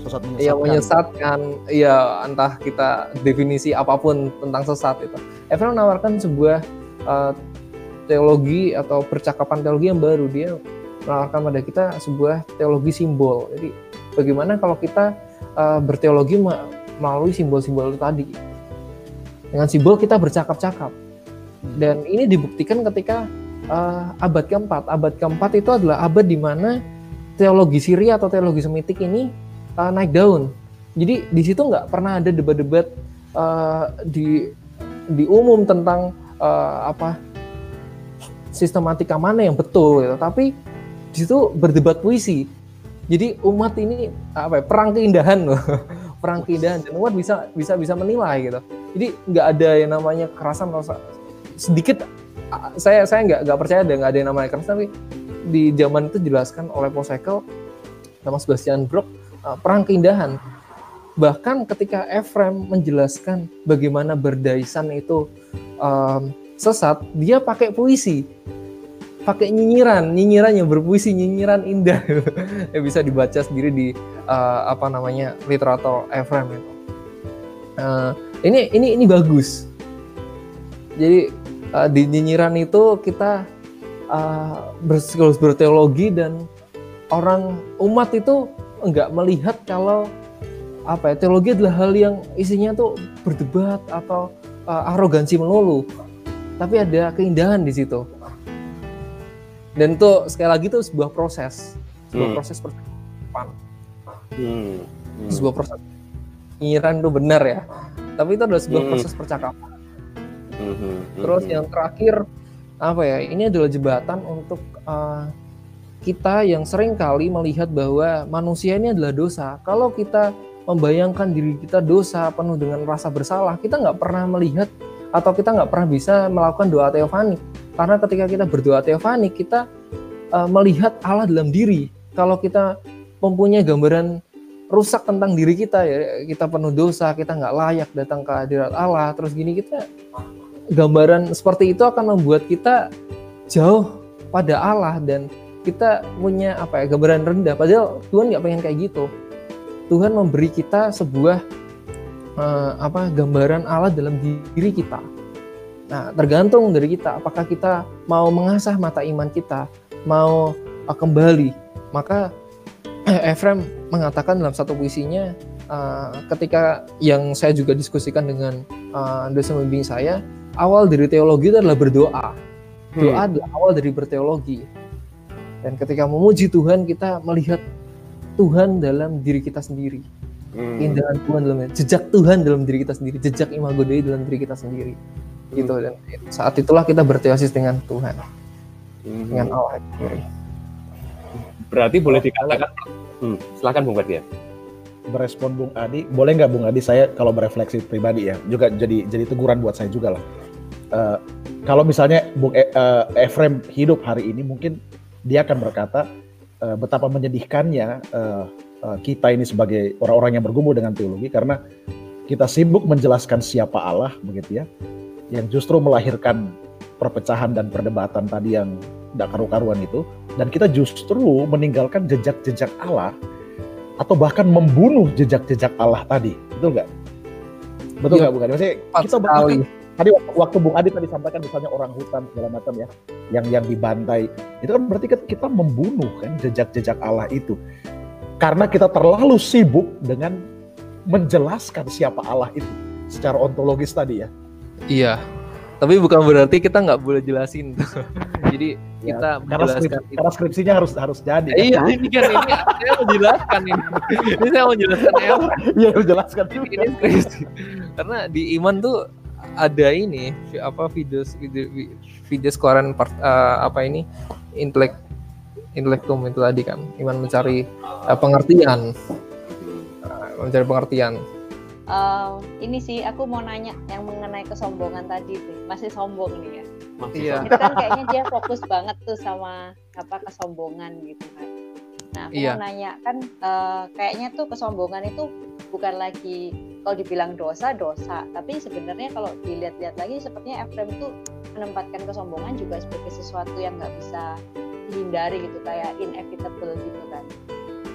Sesat menyesatkan. Yang menyesatkan. Ya entah kita definisi apa pun tentang sesat itu. Evan menawarkan sebuah uh, teologi atau percakapan teologi yang baru. Dia menawarkan pada kita sebuah teologi simbol. Jadi bagaimana kalau kita uh, berteologi melalui simbol-simbol itu tadi? Dengan simbol kita bercakap-cakap. Dan ini dibuktikan ketika uh, abad keempat. Abad keempat itu adalah abad di mana teologi Syria atau teologi Semitik ini uh, naik daun. Jadi di situ nggak pernah ada debat-debat uh, di di umum tentang uh, apa sistematika mana yang betul, gitu. tapi di situ berdebat puisi. Jadi umat ini apa ya, perang keindahan loh, perang keindahan dan umat bisa bisa bisa menilai gitu. Jadi nggak ada yang namanya kerasan sedikit saya saya nggak nggak percaya ada nggak ada yang namanya kerasan tapi di zaman itu dijelaskan oleh Posekel nama Sebastian Brock uh, perang keindahan. Bahkan ketika Ephraim menjelaskan bagaimana berdaisan itu um, sesat, dia pakai puisi, pakai nyinyiran, nyinyiran yang berpuisi, nyinyiran indah, yang bisa dibaca sendiri di uh, apa namanya literatur Ephraim itu. Uh, ini ini ini bagus. Jadi uh, di nyinyiran itu kita uh, berteologi dan orang umat itu enggak melihat kalau apa ya teologi adalah hal yang isinya tuh berdebat atau uh, arogansi melulu tapi ada keindahan di situ dan itu sekali lagi itu sebuah proses sebuah hmm. proses persiapan hmm. hmm. sebuah proses penyiaran itu benar ya tapi itu adalah sebuah hmm. proses percakapan hmm. Hmm. terus yang terakhir apa ya ini adalah jembatan untuk uh, kita yang sering kali melihat bahwa manusia ini adalah dosa. Kalau kita membayangkan diri kita dosa penuh dengan rasa bersalah, kita nggak pernah melihat atau kita nggak pernah bisa melakukan doa teofanik. Karena ketika kita berdoa teofanik, kita uh, melihat Allah dalam diri. Kalau kita mempunyai gambaran rusak tentang diri kita ya, kita penuh dosa, kita nggak layak datang ke hadirat Allah, terus gini kita gambaran seperti itu akan membuat kita jauh pada Allah dan kita punya apa ya gambaran rendah. Padahal Tuhan nggak pengen kayak gitu. Tuhan memberi kita sebuah uh, apa gambaran Allah dalam diri kita. Nah tergantung dari kita. Apakah kita mau mengasah mata iman kita mau uh, kembali. Maka eh, Ephraim mengatakan dalam satu puisinya uh, ketika yang saya juga diskusikan dengan uh, dosen pembimbing saya awal dari teologi itu adalah berdoa doa hmm. adalah awal dari berteologi dan ketika memuji Tuhan, kita melihat Tuhan dalam diri kita sendiri. Hmm. Keindahan Tuhan dalam jejak Tuhan dalam diri kita sendiri, jejak imago Dei dalam diri kita sendiri. Hmm. Gitu dan saat itulah kita berteosis dengan Tuhan. Hmm. Dengan Allah sendiri. Berarti boleh dikatakan hmm, silakan Bung Ferdian berespon Bung Adi, boleh nggak Bung Adi saya kalau berefleksi pribadi ya, juga jadi jadi teguran buat saya juga lah. Uh, kalau misalnya Bung e, uh, Efrem hidup hari ini mungkin dia akan berkata uh, betapa menyedihkannya uh, uh, kita ini sebagai orang-orang yang bergumul dengan teologi karena kita sibuk menjelaskan siapa Allah begitu ya yang justru melahirkan perpecahan dan perdebatan tadi yang tidak karu-karuan itu dan kita justru meninggalkan jejak-jejak Allah atau bahkan membunuh jejak-jejak Allah tadi. Betul nggak betul nggak bukan maksudnya kita bahkan tadi waktu Bung Adi tadi sampaikan misalnya orang hutan segala macam ya yang yang dibantai. Itu kan berarti kan kita membunuh kan jejak-jejak Allah itu. Karena kita terlalu sibuk dengan menjelaskan siapa Allah itu secara ontologis tadi ya. Iya. Tapi bukan berarti kita nggak boleh jelasin. Tuh jadi ya, kita karena, skripsi, itu. karena skripsinya harus harus jadi kan? iya ini kan ini saya menjelaskan ini. Ini saya menjelaskan ya iya menjelaskan ini, ini skripsi. Karena di iman tuh ada ini apa video video video keluaran part, uh, apa ini intelek intelektum itu tadi kan iman mencari uh, pengertian. Uh, mencari pengertian. Uh, ini sih aku mau nanya yang mengenai kesombongan tadi tuh masih sombong nih ya? Masih Iya. itu kan kayaknya dia fokus banget tuh sama apa kesombongan gitu kan. Nah aku Iya. mau nanya kan eh, kayaknya tuh kesombongan itu bukan lagi kalau dibilang dosa dosa. Tapi sebenarnya kalau dilihat-lihat lagi sepertinya Efrem itu menempatkan kesombongan juga sebagai sesuatu yang nggak bisa dihindari gitu kayak inevitable gitu kan.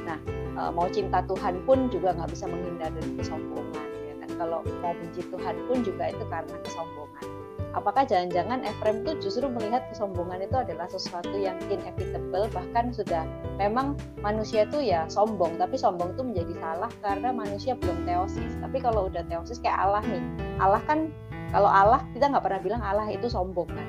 Nah eh, mau cinta Tuhan pun juga nggak bisa menghindari dari kesombongan ya kan? Kalau mau benci Tuhan pun juga itu karena kesombongan apakah jangan-jangan Efrem tuh justru melihat kesombongan itu adalah sesuatu yang inevitable bahkan sudah memang manusia itu ya sombong tapi sombong itu menjadi salah karena manusia belum teosis. Tapi kalau udah teosis kayak Allah nih Allah kan kalau Allah kita nggak pernah bilang Allah itu sombong kan?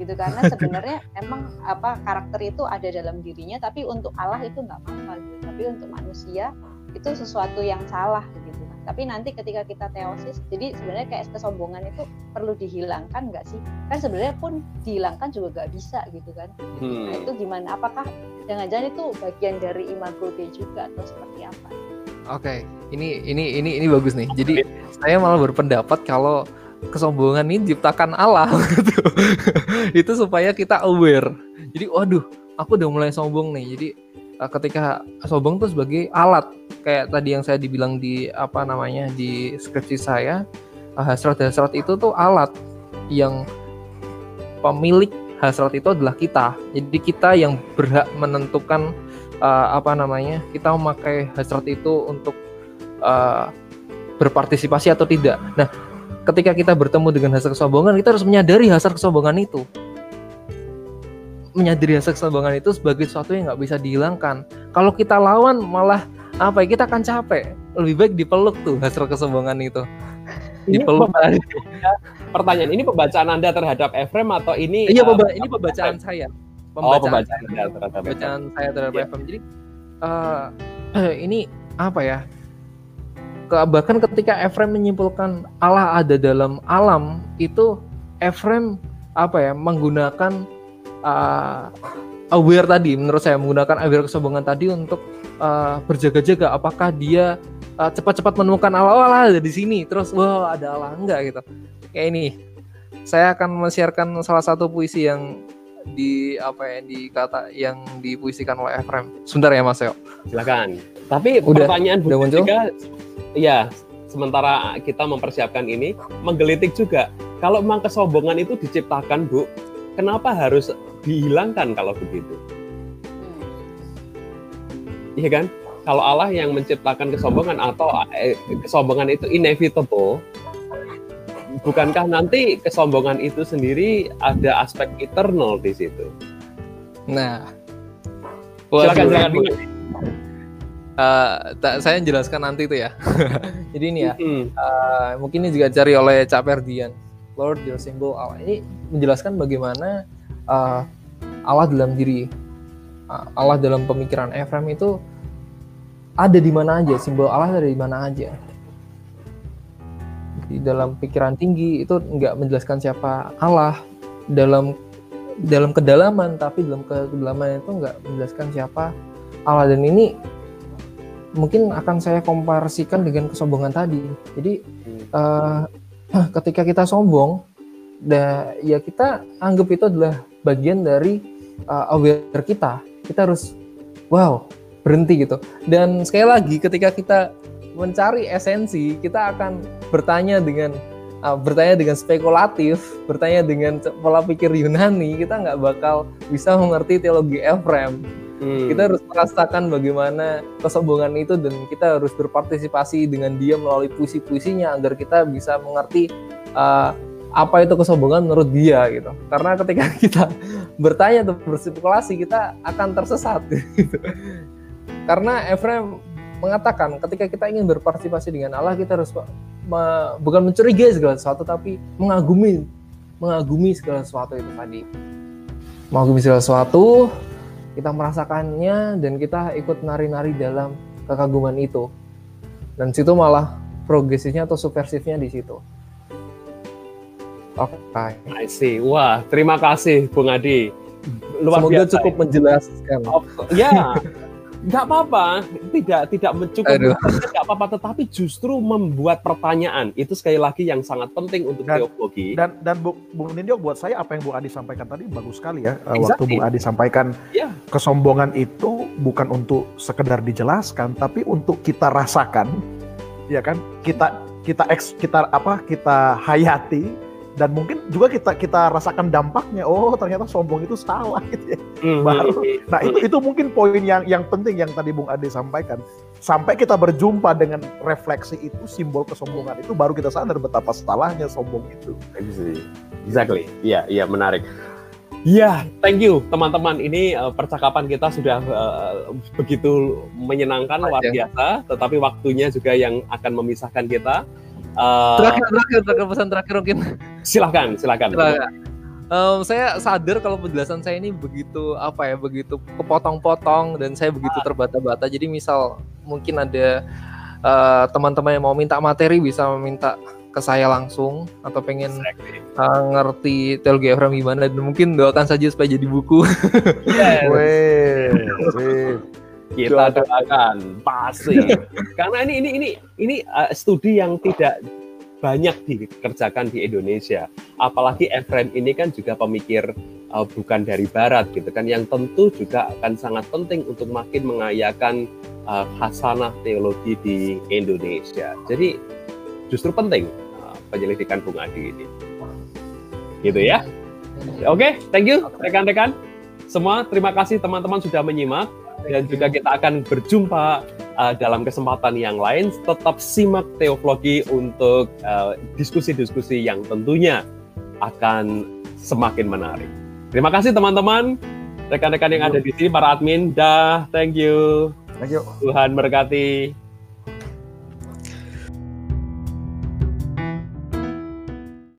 Gitu karena sebenarnya emang apa karakter itu ada dalam dirinya tapi untuk Allah itu nggak apa-apa gitu. Tapi untuk manusia itu sesuatu yang salah gitu tapi nanti ketika kita teosis jadi sebenarnya kayak kesombongan itu perlu dihilangkan nggak sih kan sebenarnya pun dihilangkan juga nggak bisa gitu kan nah Hmm. itu gimana apakah jangan-jangan itu bagian dari imago Dei juga atau seperti apa Oke, ini ini ini ini bagus nih. Jadi saya malah berpendapat kalau kesombongan ini diciptakan Allah gitu. Itu supaya kita aware. Jadi waduh, aku udah mulai sombong nih. Jadi eh, ketika sombong tuh sebagai alat kayak tadi yang saya dibilang di apa namanya di skripsi saya eh, hasrat-hasrat itu tuh alat yang pemilik hasrat itu adalah kita. Jadi kita yang berhak menentukan eh, apa namanya kita memakai hasrat itu untuk eh, berpartisipasi atau tidak. Nah, ketika kita bertemu dengan hasrat kesombongan, kita harus menyadari hasrat kesombongan itu. Menyadari hasrat kesombongan itu sebagai sesuatu yang nggak bisa dihilangkan. Kalau kita lawan malah apa ya kita akan capek. Lebih baik dipeluk tuh hasrat kesombongan itu. Ini Dipeluk. pertanyaan ini pembacaan Anda terhadap Efrem atau ini Iya, uh, pemba- ini pembacaan saya. Oh, pembacaan Anda terhadap Efrem. bacaan saya terhadap. FM. Jadi eh, ini apa ya? Ke- bahkan ketika Efrem menyimpulkan Allah ada dalam alam itu Efrem apa ya menggunakan eh, aware tadi menurut saya menggunakan aware kesombongan tadi untuk eh, berjaga-jaga apakah dia eh, cepat-cepat menemukan Allah oh, Allah ada di sini terus wah ada Allah enggak gitu kayak ini saya akan men-sharekan salah satu puisi yang di apa ya dikata yang dipuisikan oleh Efrem. Sebentar ya Mas Yo. Silakan. Tapi Udah- pertanyaan udah muncul? juga, ya sementara kita mempersiapkan ini menggelitik juga. Kalau memang kesombongan itu diciptakan Bu, kenapa harus dihilangkan kalau begitu? Iya kan? Kalau Allah yang menciptakan kesombongan atau eh, kesombongan itu inevitable, bukankah nanti kesombongan itu sendiri ada aspek eternal di situ? Nah, Silakan, silakan. Bu. eh, tak- saya jelaskan nanti itu ya. Jadi ini ya, eh, mungkin ini juga cari oleh Cak Ferdian. Lord your symbol Allah. Ini menjelaskan bagaimana eh, Allah dalam diri eh, Allah dalam pemikiran Efrem itu ada di mana aja, simbol Allah ada di mana aja. Di dalam pikiran tinggi itu nggak menjelaskan siapa Allah dalam dalam kedalaman, tapi dalam kedalaman itu nggak menjelaskan siapa Allah dan ini mungkin akan saya komparasikan dengan kesombongan tadi. Jadi eh, ketika kita sombong, da, ya kita anggap itu adalah bagian dari eh, aware kita. Kita harus wow berhenti gitu. Dan sekali lagi ketika kita mencari esensi, kita akan bertanya dengan uh, bertanya dengan spekulatif, bertanya dengan pola pikir Yunani, kita nggak bakal bisa mengerti teologi Efrem. Hmm. Kita harus merasakan bagaimana kesombongan itu dan kita harus berpartisipasi dengan dia melalui puisi-puisinya agar kita bisa mengerti uh, apa itu kesombongan menurut dia gitu. Karena ketika kita bertanya atau berspekulasi kita akan tersesat gitu. Karena Efrem mengatakan ketika kita ingin berpartisipasi dengan Allah kita harus me- bukan mencurigai segala sesuatu tapi mengagumi mengagumi segala sesuatu itu tadi. Mengagumi segala sesuatu, kita merasakannya dan kita ikut nari-nari dalam kekaguman itu. Dan situ malah progresifnya atau subversifnya di situ. Oke. I see. Wah, terima kasih Bung Adi. Luar Semoga biasa. cukup menjelaskan. Oh, ya, nggak apa-apa, tidak tidak mencukupi, nggak apa-apa, tetapi justru membuat pertanyaan itu sekali lagi yang sangat penting untuk Dan- teologi. Dan dan Bu, Bung Nindyo buat saya apa yang Bu Adi sampaikan tadi bagus sekali ya. Eh, Exactly. Waktu Bu Adi sampaikan Ya. kesombongan itu bukan untuk sekedar dijelaskan, tapi untuk kita rasakan, ya kan? Kita kita eks, kita apa? Kita hayati dan mungkin juga kita kita rasakan dampaknya. Oh ternyata sombong itu salah gitu ya. Mhm. baru. Nah itu itu mungkin poin yang yang penting yang tadi Bung Ade sampaikan. Sampai kita berjumpa dengan refleksi itu simbol kesombongan itu baru kita sadar betapa salahnya sombong itu. Exactly. Iya, iya menarik. Iya, thank you teman-teman. Ini uh, percakapan kita sudah uh, begitu menyenangkan luar biasa, tetapi waktunya juga yang akan memisahkan kita. Uh, Terakhir, terakhir, terakhir pesan terakhir mungkin. silahkan, silahkan. Silakan. Em, saya sadar kalau penjelasan saya ini begitu apa ya, begitu kepotong-potong dan saya begitu terbata-bata. Jadi misal mungkin ada eh, teman-teman yang mau minta materi bisa meminta ke saya langsung atau pengen Exactly. eh, ngerti teologi Abraham gimana dan mungkin doakan saja supaya jadi buku. Yes. Sip. Kita doakan. Pasti. Karena ini ini ini ini uh, studi yang tidak banyak dikerjakan di Indonesia. Apalagi Efrem ini kan juga pemikir uh, bukan dari barat gitu kan. Yang tentu juga akan sangat penting untuk makin mengayakan uh, khasanah teologi di Indonesia. Jadi justru penting uh, penyelidikan Bung Adi ini. Gitu ya. Oke, thank you rekan-rekan. Semua terima kasih teman-teman sudah menyimak dan juga kita akan berjumpa uh, dalam kesempatan yang lain. Tetap simak teologi untuk uh, diskusi-diskusi yang tentunya akan semakin menarik. Terima kasih teman-teman, rekan-rekan yang ada di sini, para admin. Dah, thank you. Thank you. Tuhan berkati.